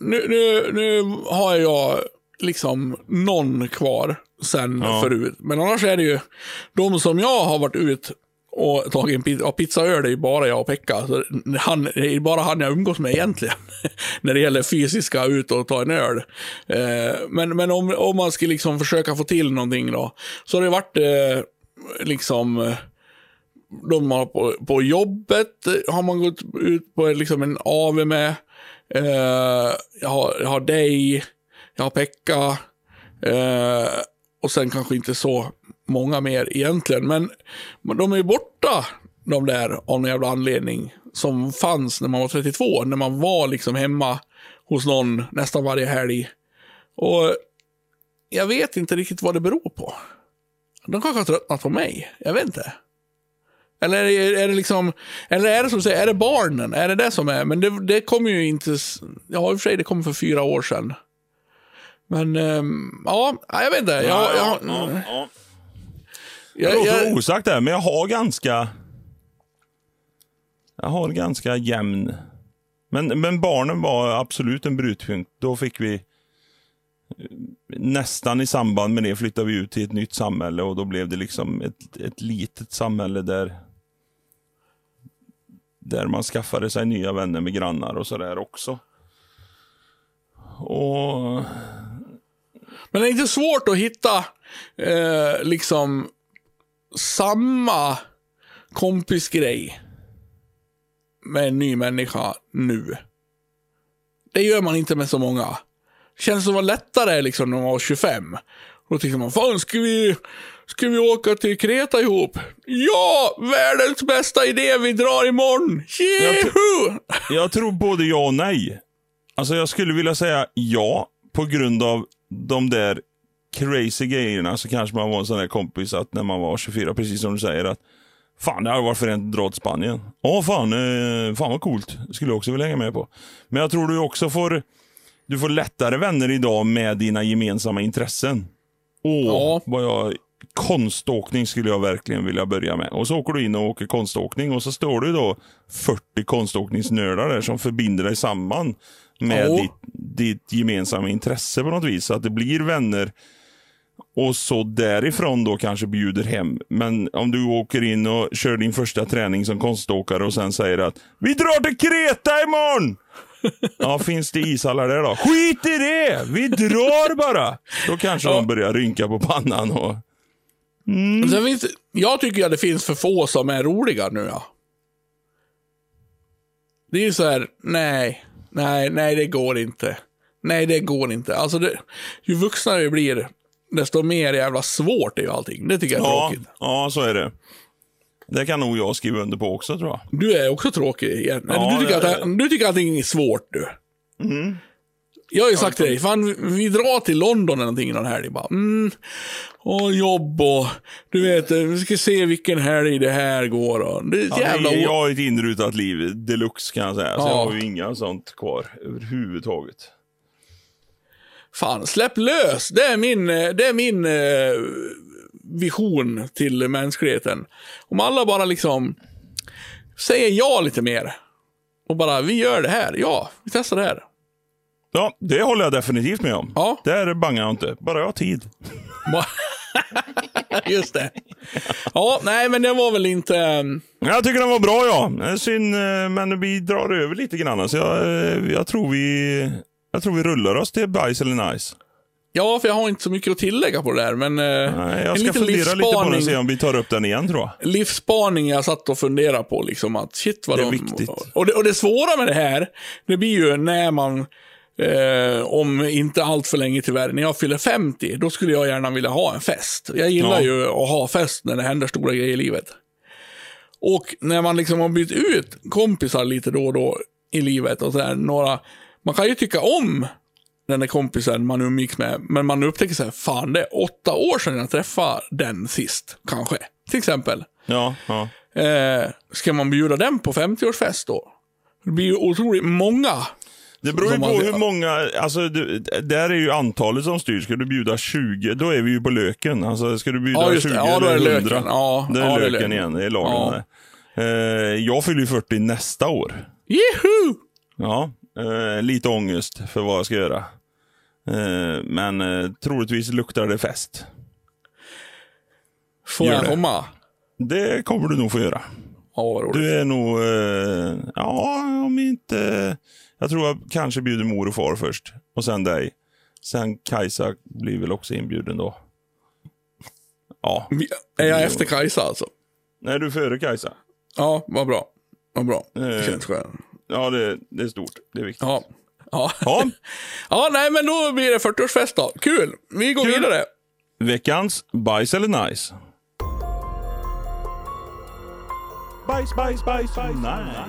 nu, nu, nu har jag liksom någon kvar sen Ja. förut. Men annars är det ju de som jag har varit ut och tagit en pizza, Och pizza och öl, är ju bara jag och Pekka. Så han, det är bara han jag umgås med egentligen. När det gäller fysiska, ut och ta en öl. Eh, men men om, om man ska liksom försöka få till någonting då. Så har det varit eh, liksom eh, de har på, på jobbet har man gått ut på liksom en AV med. Eh, jag, har, jag har dig, jag har Pekka. Eh, och sen kanske inte så många mer egentligen. Men men de är ju borta, de där, av någon jävla anledning. Som fanns när man var 32, när man var liksom hemma hos någon nästan varje helg. Och jag vet inte riktigt vad det beror på. De kanske har tröttnat på mig. Jag vet inte. Eller är det, liksom, eller är det som du säger, är det barnen? Är det det som är? Men det, det kommer ju inte, ja i och för sig det kom för fyra år sedan. Men, ehm, ja, jag vet inte. Jag, jag, ja, ja, ja. Jag, Det låter jag, osagt där, men jag har ganska... Jag har ganska jämn... Men, men barnen var absolut en brytpunkt. Då fick vi... Nästan i samband med det flyttade vi ut till ett nytt samhälle och då blev det liksom ett, ett litet samhälle där där man skaffade sig nya vänner med grannar och sådär också. Och Men det är inte svårt att hitta eh, liksom samma kompisgrej med en ny människa nu. Det gör man inte med så många. Känns som att var lättare liksom när man var 25. Då tyckte man, fan ska vi, ska vi åka till Kreta ihop? Ja, världens bästa idé, vi drar imorgon! Tjoho! Jag tror både ja och nej. Alltså jag skulle vilja säga ja, på grund av de där crazy grejerna så kanske man var en sån där kompis att när man var 24, precis som du säger, att fan det hade varit fränt att dra till Spanien. Ja, fan, eh, fan vad coolt. Det skulle jag också vilja hänga med på. Men jag tror du också får, du får lättare vänner idag med dina gemensamma intressen. Åh, Ja. vad jag konståkning skulle jag verkligen vilja börja med. Och så åker du in och åker konståkning och så står du då 40 konståkningsnördar där som förbinder dig samman med Ja. ditt, ditt gemensamma intresse på något vis. Så att det blir vänner och så därifrån då kanske bjuder hem. Men om du åker in och kör din första träning som konståkare och sen säger att vi drar till Kreta imorgon! Ja, finns det ishallar där då? Skit i det! Vi drar bara! Då kanske Ja. de börjar rynka på pannan och... Sen finns jag tycker att det finns för få som är roliga nu. Ja. Det är ju så här, nej, nej, nej det går inte. Nej, det går inte. Alltså, det, ju vuxnare vi blir, desto mer jävla svårt är ju allting. Det tycker jag är Ja, tråkigt. ja, så är det. Det kan nog jag skriva under på också tror jag. Du är också tråkig igen. Ja, du, tycker det- att, du tycker allting är svårt du. Jag har ju sagt till dig, fan vi drar till London eller någonting någon helg. Bara, mm, och jobb och du vet, vi ska se vilken helg det här går. Och, det är Ja, jävla jag, har ett inrutat liv deluxe kan jag säga. Så Ja. jag har ju inga sånt kvar överhuvudtaget. Fan, släpp lös! Det är min, eh, det är min eh, vision till mänskligheten. Om alla bara liksom säger ja lite mer. Och bara, vi gör det här. Ja, vi testar det här. Ja, det håller jag definitivt med om. Ja. Där bangar jag inte. Bara jag har tid. Just det. Ja, nej, men det var väl inte... eh, Jag tycker den var bra ja. Är Synd, eh, men vi drar över lite grann. Så jag, eh, jag, tror vi, jag tror vi rullar oss till bajs eller nice. Ja, för jag har inte så mycket att tillägga på det där, men... eh, Nej, jag ska fundera lite på den och se om vi tar upp den igen tror jag. livsspaning jag satt och funderade på. Liksom, att shit vad Det är de, viktigt. Och det, och det svåra med det här, det blir ju när man, eh, om inte allt för länge tyvärr, när jag fyller 50, då skulle jag gärna vilja ha en fest. Jag gillar Ja. ju att ha fest när det händer stora grejer i livet. Och när man liksom har bytt ut kompisar lite då och då i livet och sådär, några, man kan ju tycka om den där kompisen man umgicks med, men man upptäcker så här, fan det är åtta år sedan jag träffade den sist, kanske. Till exempel. Ja, ja. Eh, ska man bjuda den på 50-årsfest då? Det blir ju otroligt många. Det beror ju på hur många, alltså det, där är ju antalet som styr. Ska du bjuda 20, då är vi ju på löken. Alltså ska du bjuda Ja, just det. 20 Ja, då är eller det 100, löken. Ja, det är ja, löken löken. igen. Det är lagen Ja. där. Eh, jag fyller ju 40 nästa år. Juhu! Ja, eh, lite ångest för vad jag ska göra. Eh, men eh, troligtvis luktar det fest. Får Gör jag det. komma? Det kommer du nog få göra. Ja, vad roligt. Du är nog, eh, ja om inte, jag tror jag kanske bjuder mor och far först. Och sen dig. Sen Kajsa blir väl också inbjuden då. Ja, Är jag efter Kajsa alltså? nej du är före Kajsa. Ja, vad bra. Vad bra. Det Eh. känns skönt. Ja, det, det är stort. Det är viktigt. Ja. Ja. Ja, ja, nej men då blir det 40-årsfest då. Kul! Vi går Kul. vidare. veckans bajs eller nice? Bajs, bajs, bajs, nice.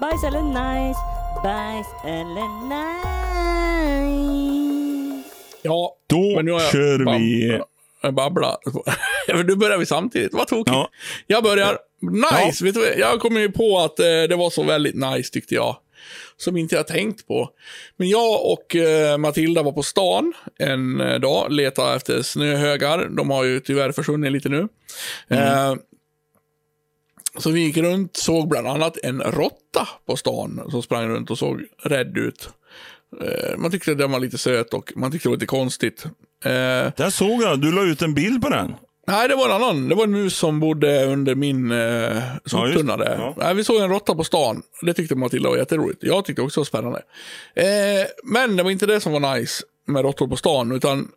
Bajs eller nice, bajs eller nice. Ja, Då men nu har jag kör vi... Men nu börjar vi samtidigt. Vad tokigt. Ja. Jag börjar. Nice! Vad? jag kom ju på att eh, det var så väldigt nice tyckte jag. Som inte jag tänkt på. Men jag och eh, Matilda var på stan en eh, dag, letade efter snöhögar. De har ju tyvärr försvunnit lite nu. Eh, så vi gick runt, såg bland annat en råtta på stan som sprang runt och såg rädd ut. Eh, man tyckte den var lite söt och man tyckte det var lite konstigt. Eh, Där såg jag, du la ut en bild på den. Nej, det var en annan. Det var en mus som bodde under min eh, Ja, soptunna ja. Nej, vi såg en råtta på stan. Det tyckte Matilda var jätteroligt. Jag tyckte också det var spännande. Eh, men det var inte det som var nice med råttor på stan, utan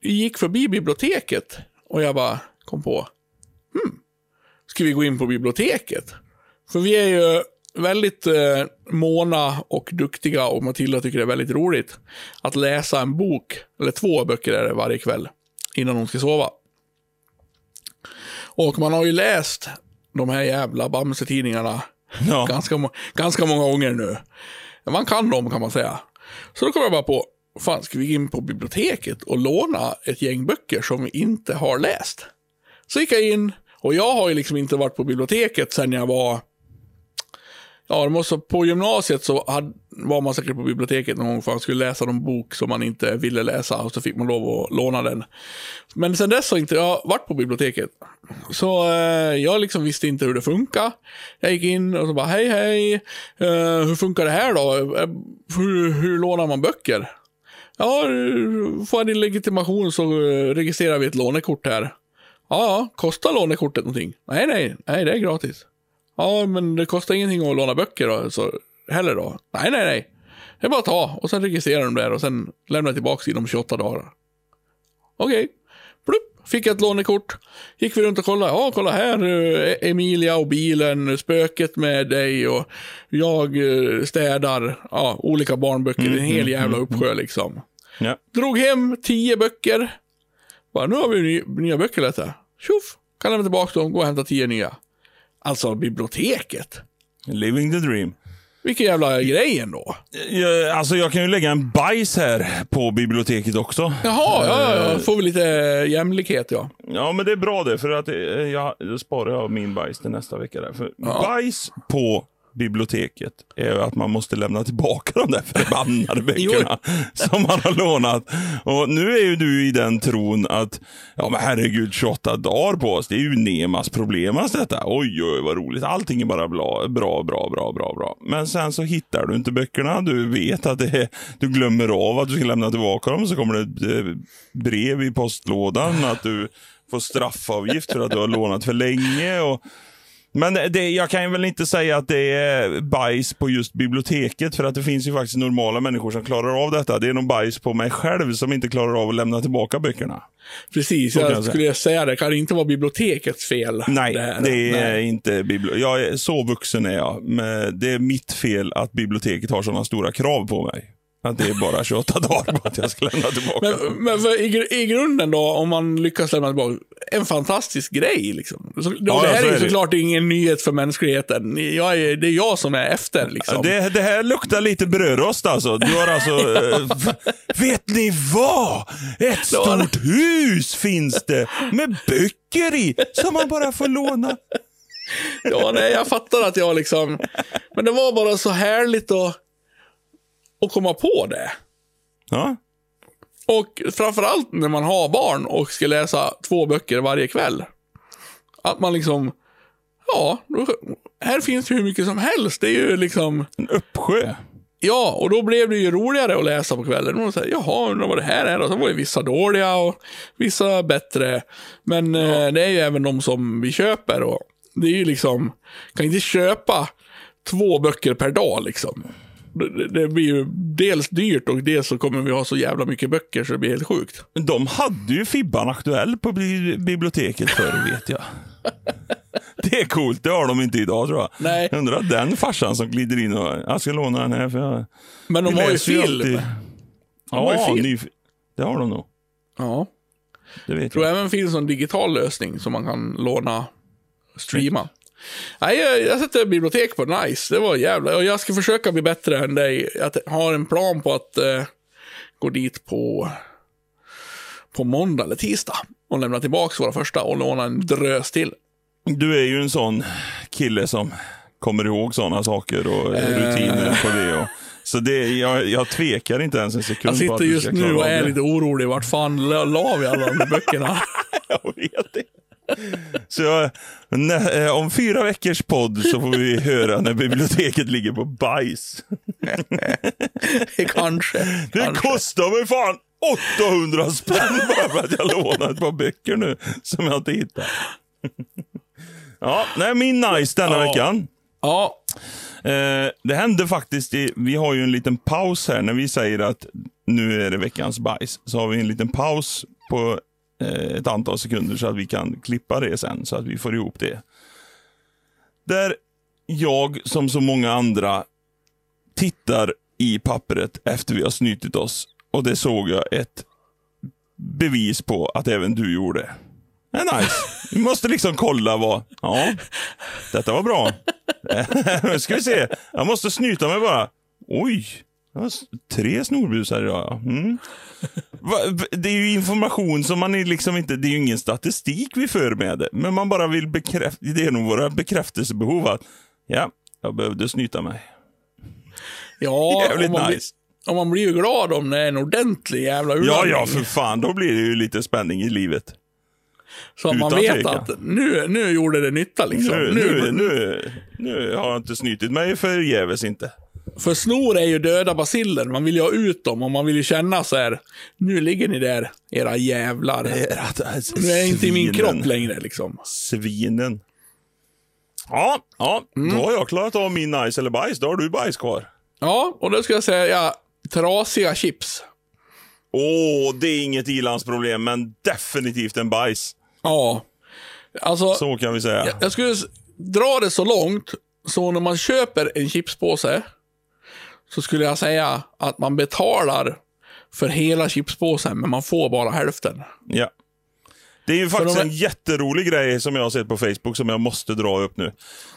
vi gick förbi biblioteket och jag bara kom på, hmm, ska vi gå in på biblioteket? För vi är ju väldigt eh, måna och duktiga och Matilda tycker det är väldigt roligt att läsa en bok, eller två böcker är det varje kväll, innan hon ska sova. Och man har ju läst de här jävla Bamse-tidningarna Ja. ganska, ganska många gånger nu. Man kan dem kan man säga. Så då kom jag bara på, fan ska vi gå in på biblioteket och låna ett gäng böcker som vi inte har läst? Så gick jag in och jag har ju liksom inte varit på biblioteket sen jag var Ja, det måste, på gymnasiet så hade, var man säkert på biblioteket någon gång för att man skulle läsa någon bok som man inte ville läsa och så fick man lov att låna den. Men sen dess har inte jag varit på biblioteket. Så eh, jag liksom visste inte hur det funkar. Jag gick in och så bara, hej hej, eh, hur funkar det här då? Eh, hur, hur lånar man böcker? Ja, får jag din legitimation så eh, registrerar vi ett lånekort här. Ja, kostar lånekortet någonting? Nej, nej, nej, det är gratis. Ja, men det kostar ingenting att låna böcker då, så, heller då? Nej, nej, nej. Det är bara att ta och sen registrerar de där och sen lämnar tillbaka inom 28 dagar. Okej. Plupp, fick ett lånekort. Gick vi runt och kollade. Ja, kolla här. eh, Emilia och bilen, spöket med dig och jag eh, städar. Ja, olika barnböcker. en hel jävla uppsjö liksom. Ja. Drog hem tio böcker. Bara, nu har vi ny, nya böcker läsa. Tjoff! Kan lämna tillbaka dem, gå och hämta tio nya. Alltså biblioteket. Living the dream. Vilken jävla grej ändå. Jag, alltså jag kan ju lägga en bajs här på biblioteket också. Jaha, ja, ja, Eh. ja. Får vi lite jämlikhet ja. Ja, men det är bra det, för att eh, jag, sparar jag min bajs till nästa vecka. Där. För Bajs på biblioteket är att man måste lämna tillbaka de där förbannade böckerna som man har lånat. Och nu är ju du i den tron att, ja men herregud, 28 dagar på oss, det är ju Nemas problemas detta. Oj, oj, vad roligt. Allting är bara bra, bra, bra, bra, bra, bra. Men sen så hittar du inte böckerna. Du vet att det är, du glömmer av att du ska lämna tillbaka dem. Så kommer det ett eh, brev i postlådan att du får straffavgift för att du har lånat för länge. Och, men det, jag kan väl inte säga att det är bajs på just biblioteket, för att det finns ju faktiskt normala människor som klarar av detta. Det är nog bajs på mig själv som inte klarar av att lämna tillbaka böckerna. Precis, jag jag skulle säga det. kan inte vara bibliotekets fel. Nej, det, det är Nej. inte bibliotek. Jag är, så vuxen är jag. Men det är mitt fel att biblioteket har sådana stora krav på mig. Att det är bara 28 dagar på att jag ska lämna tillbaka Men, men för i, i grunden då, om man lyckas lämna tillbaka, en fantastisk grej liksom. Så, Ja, det här så är är såklart ingen nyhet för mänskligheten. Jag är, det är jag som är efter liksom. Det, det här luktar lite brödrost alltså. Du har alltså... eh, f- vet ni vad? Ett stort hus finns det med böcker i som man bara får låna. Ja, nej, jag fattar att jag liksom... Men det var bara så härligt att, att komma på det. Ja, Och framförallt när man har barn och ska läsa två böcker varje kväll. Att man liksom... Ja, här finns det hur mycket som helst. Det är ju liksom... en uppsjö. Ja, och då blev det ju roligare att läsa på kvällen. Och så här, Jaha, undrar vad det här är. Och så var det vissa dåliga och vissa bättre. Men eh, det är ju även de som vi köper. Och det är ju liksom, kan inte köpa två böcker per dag liksom. Det, blir ju dels dyrt och dels så kommer vi ha så jävla mycket böcker så det blir helt sjukt. De hade ju Fibban aktuell på bi- biblioteket förr, vet jag. Det är coolt, det har de inte idag tror jag. Nej. Jag undrar den farsan som glider in och jag ska låna den här för jag... Men de har ju film. alltid- har ju Ja, film. ny... det har de nog. Ja. Det vet tror jag. även finns en digital lösning som man kan låna, streama. Nej, jag, jag sätter bibliotek på nice. Det var jävla... Och jag ska försöka bli bättre än dig. Jag har en plan på att eh, gå dit på, på måndag eller tisdag och lämna tillbaka våra första och låna en drös till. Du är ju en sån kille som kommer ihåg sådana saker och Eh. rutiner på det. Och, så det, jag, jag tvekar inte ens en sekund Jag sitter just nu och är lite orolig. Vart fan la vi alla de böckerna? Jag vet det. Så jag, nä, eh, om fyra veckors podd så får vi höra när biblioteket ligger på bajs. Kanske. Det kanske. kostar mig fan 800 spänn bara för att jag lånar ett par böcker nu som jag inte hittar. Ja, nej, min nice denna Ja. veckan. Ja, Eh, det hände faktiskt, i, vi har ju en liten paus här när vi säger att nu är det veckans bajs. Så har vi en liten paus på Eh, ett antal sekunder så att vi kan klippa det sen så att vi får ihop det. Där jag, som så många andra, tittar i pappret efter vi har snytit oss. Och det såg jag ett bevis på att även du gjorde. Det är nice. Vi måste liksom kolla vad... Ja, detta var bra. Nu ska vi se. Jag måste snyta mig bara. Oj, jag har tre snorbusar idag. Mm. Va- Det är ju information som man är liksom inte... Det är ju ingen statistik vi för med det. Men man bara vill bekräfta... Det är nog våra bekräftelsebehov att ja, jag behövde snyta mig. ja Jävligt man blir, nice. och man blir ju glad om det är en ordentlig jävla Ja, urladdning. ja, för fan. Då blir det ju lite spänning i livet. Så att man vet tvekan. att nu, nu gjorde det nytta liksom. Nu, nu, nu, nu har jag inte snytit mig förgäves inte. För snor är ju döda basiller. Man vill ju ha ut dem och man vill ju känna så här. Nu ligger ni där, era jävlar. Nu är jag inte i min kropp längre liksom. Svinen. Ja, ja Mm. då har jag klarat av min nice eller bajs. Då har du bajs kvar. Ja, och då ska jag säga ja, trasiga chips. Åh, det är inget ilandsproblem, men definitivt en bajs. Ja. Alltså, Så kan vi säga. jag, jag skulle dra det så långt så när man köper en chipspåse så skulle jag säga att man betalar för hela chipspåsen men man får bara hälften. Ja. Det är ju faktiskt de en jätterolig grej som jag har sett på Facebook som jag måste dra upp nu.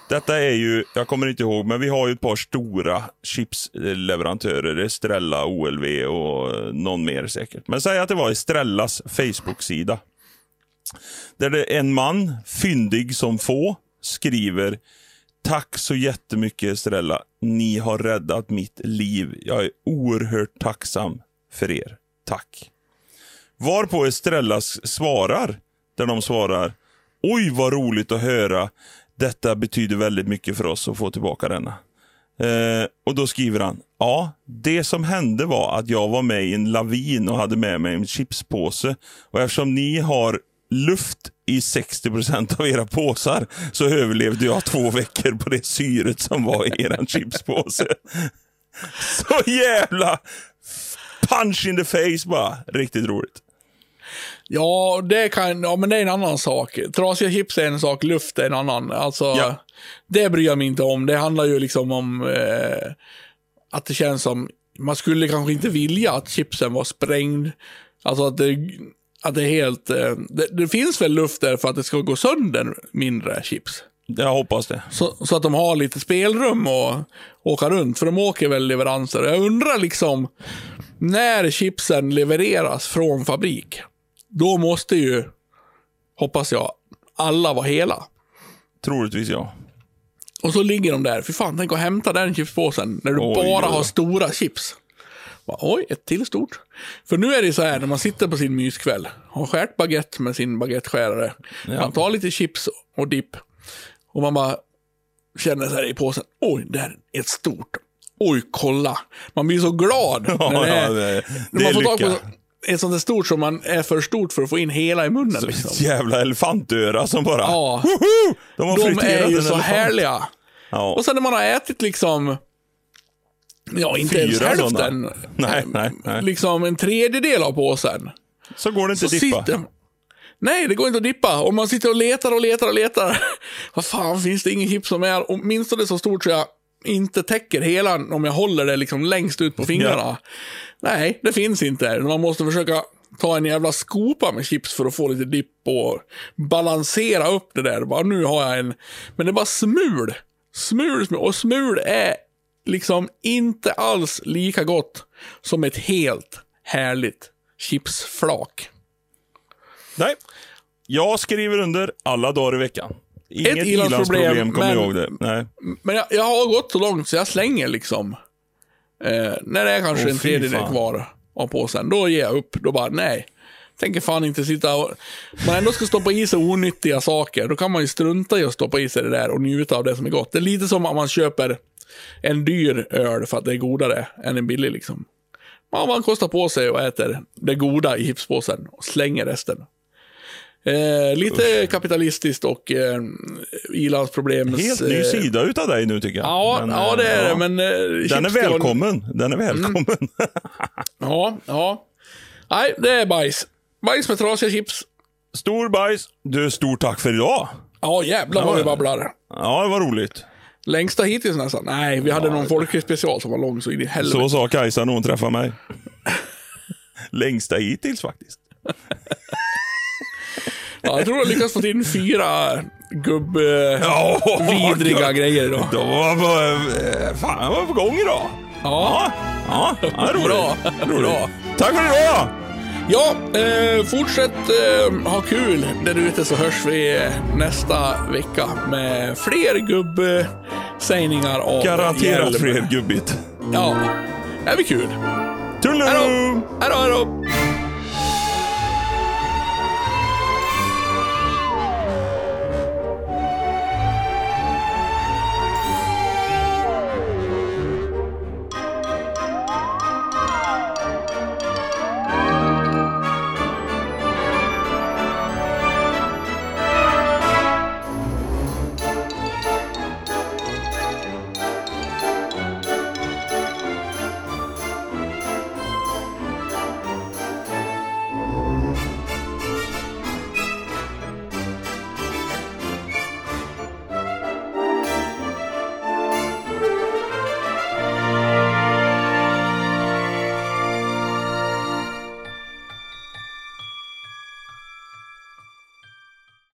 Detta är ju, jag kommer inte ihåg, men vi har ju ett par stora chipsleverantörer. Estrella, OLV och någon mer säkert. Men säg att det var Estrellas Facebook-sida. Där det är en man, fyndig som få, skriver Tack så jättemycket Estrella. Ni har räddat mitt liv. Jag är oerhört tacksam för er. Tack. Varpå Estrella svarar, där de svarar Oj vad roligt att höra. Detta betyder väldigt mycket för oss att få tillbaka denna. Eh, och då skriver han, ja, det som hände var att jag var med i en lavin och hade med mig en chipspåse. Och eftersom ni har luft i 60% av era påsar så överlevde jag två veckor på det syret som var i er chipspåse. Så jävla punch in the face bara. Riktigt roligt. Ja, det kan, ja, men det är en annan sak. Trasiga chips är en sak, luft är en annan. Alltså, Ja. det bryr jag mig inte om. Det handlar ju liksom om eh, att det känns som man skulle kanske inte vilja att chipsen var sprängd. Alltså att det, att det är helt... eh, Det, det finns väl luft där för att det ska gå sönder mindre chips. Jag hoppas det. Så, så att de har lite spelrum och åka runt, för de åker väl leveranser. Jag undrar liksom, när chipsen levereras från fabrik, då måste ju, hoppas jag, alla vara hela. Troligtvis ja. Och så ligger de där, för fan, tänk att hämta den chipspåsen när du Oj, bara oj, har stora chips. Bara, Oj, ett till stort. För nu är det så här när man sitter på sin myskväll, har skärt baguette med sin baguetteskärare, Ja. man tar lite chips och dipp och man bara känner så här i påsen, oj, det här är ett stort. Oj, kolla. Man blir så glad när det är, Ja, det, när man får tag på lycka. ett sånt där stort som man är för stort för att få in hela i munnen. Så Liksom. jävla elefantöra som bara... Ja. Woho! De har De är ju så elefant. härliga. Ja. Och sen när man har ätit liksom, ja inte ens Fyra hälften. sådana. Nej, nej, nej. Liksom en tredjedel av påsen. Så går det inte Så att dippa. sitter, nej, det går inte att dippa. Och man sitter och letar och letar och letar. Vad fan, finns det ingen chips som är åtminstone så stort så jag inte täcker hela om jag håller det liksom längst ut på fingrarna? Nej, det finns inte. Man måste försöka ta en jävla skopa med chips för att få lite dipp och balansera upp det där. Bara, nu har jag en... Men det är bara smul. Smul, smul. Och smul är liksom inte alls lika gott som ett helt härligt chipsflak. Nej. Jag skriver under alla dagar i veckan. Inget Ett ilandsproblem, kommer jag men- ihåg det. Nej. Men jag, jag har gått så långt så jag slänger liksom. Eh, när det är kanske Åh, en tredjedel kvar av påsen, då ger jag upp. Då bara, nej. Tänker fan inte sitta och... Man ändå ska stoppa i sig onyttiga saker. Då kan man ju strunta i att stoppa i sig det där och njuta av det som är gott. Det är lite som om man köper en dyr öl för att det är godare än en billig liksom. Man, man kostar på sig och äter det goda i chipspåsen och slänger resten. Eh, lite kapitalistiskt och eh, ilandsproblems... Helt ny eh, sida utav dig nu tycker jag. Ja, Men, ja eh, det är ja. det, men... eh, Den är välkommen. Den är välkommen. Ja, ja. Nej, det är bajs. Bajs med trasiga chips. Stor bajs. Du, stort tack för idag. Ja, jävlar vad Ja, vi ja. babblar. Ja, det var roligt. Längsta hittills nästan. Nej, vi hade någon folkspecial som var lång så in i helvete. Så sa Kajsa när hon träffade mig. Längsta hittills faktiskt. Ja, jag tror jag lyckas få in fyra gubb... eh, Ja, grejer då. De var på, eh, fan, jag var på gång idag. Ja. Ja, ja, ja roligt. Bra. roligt. Bra. Tack för idag. Ja, eh, fortsätt eh, ha kul där ute så hörs vi eh, nästa vecka med fler gubbsägningar av Garanterat hjälm. fler gubbigt. Ja, det blir kul. Tullu! Hej då! Hej då, hej då!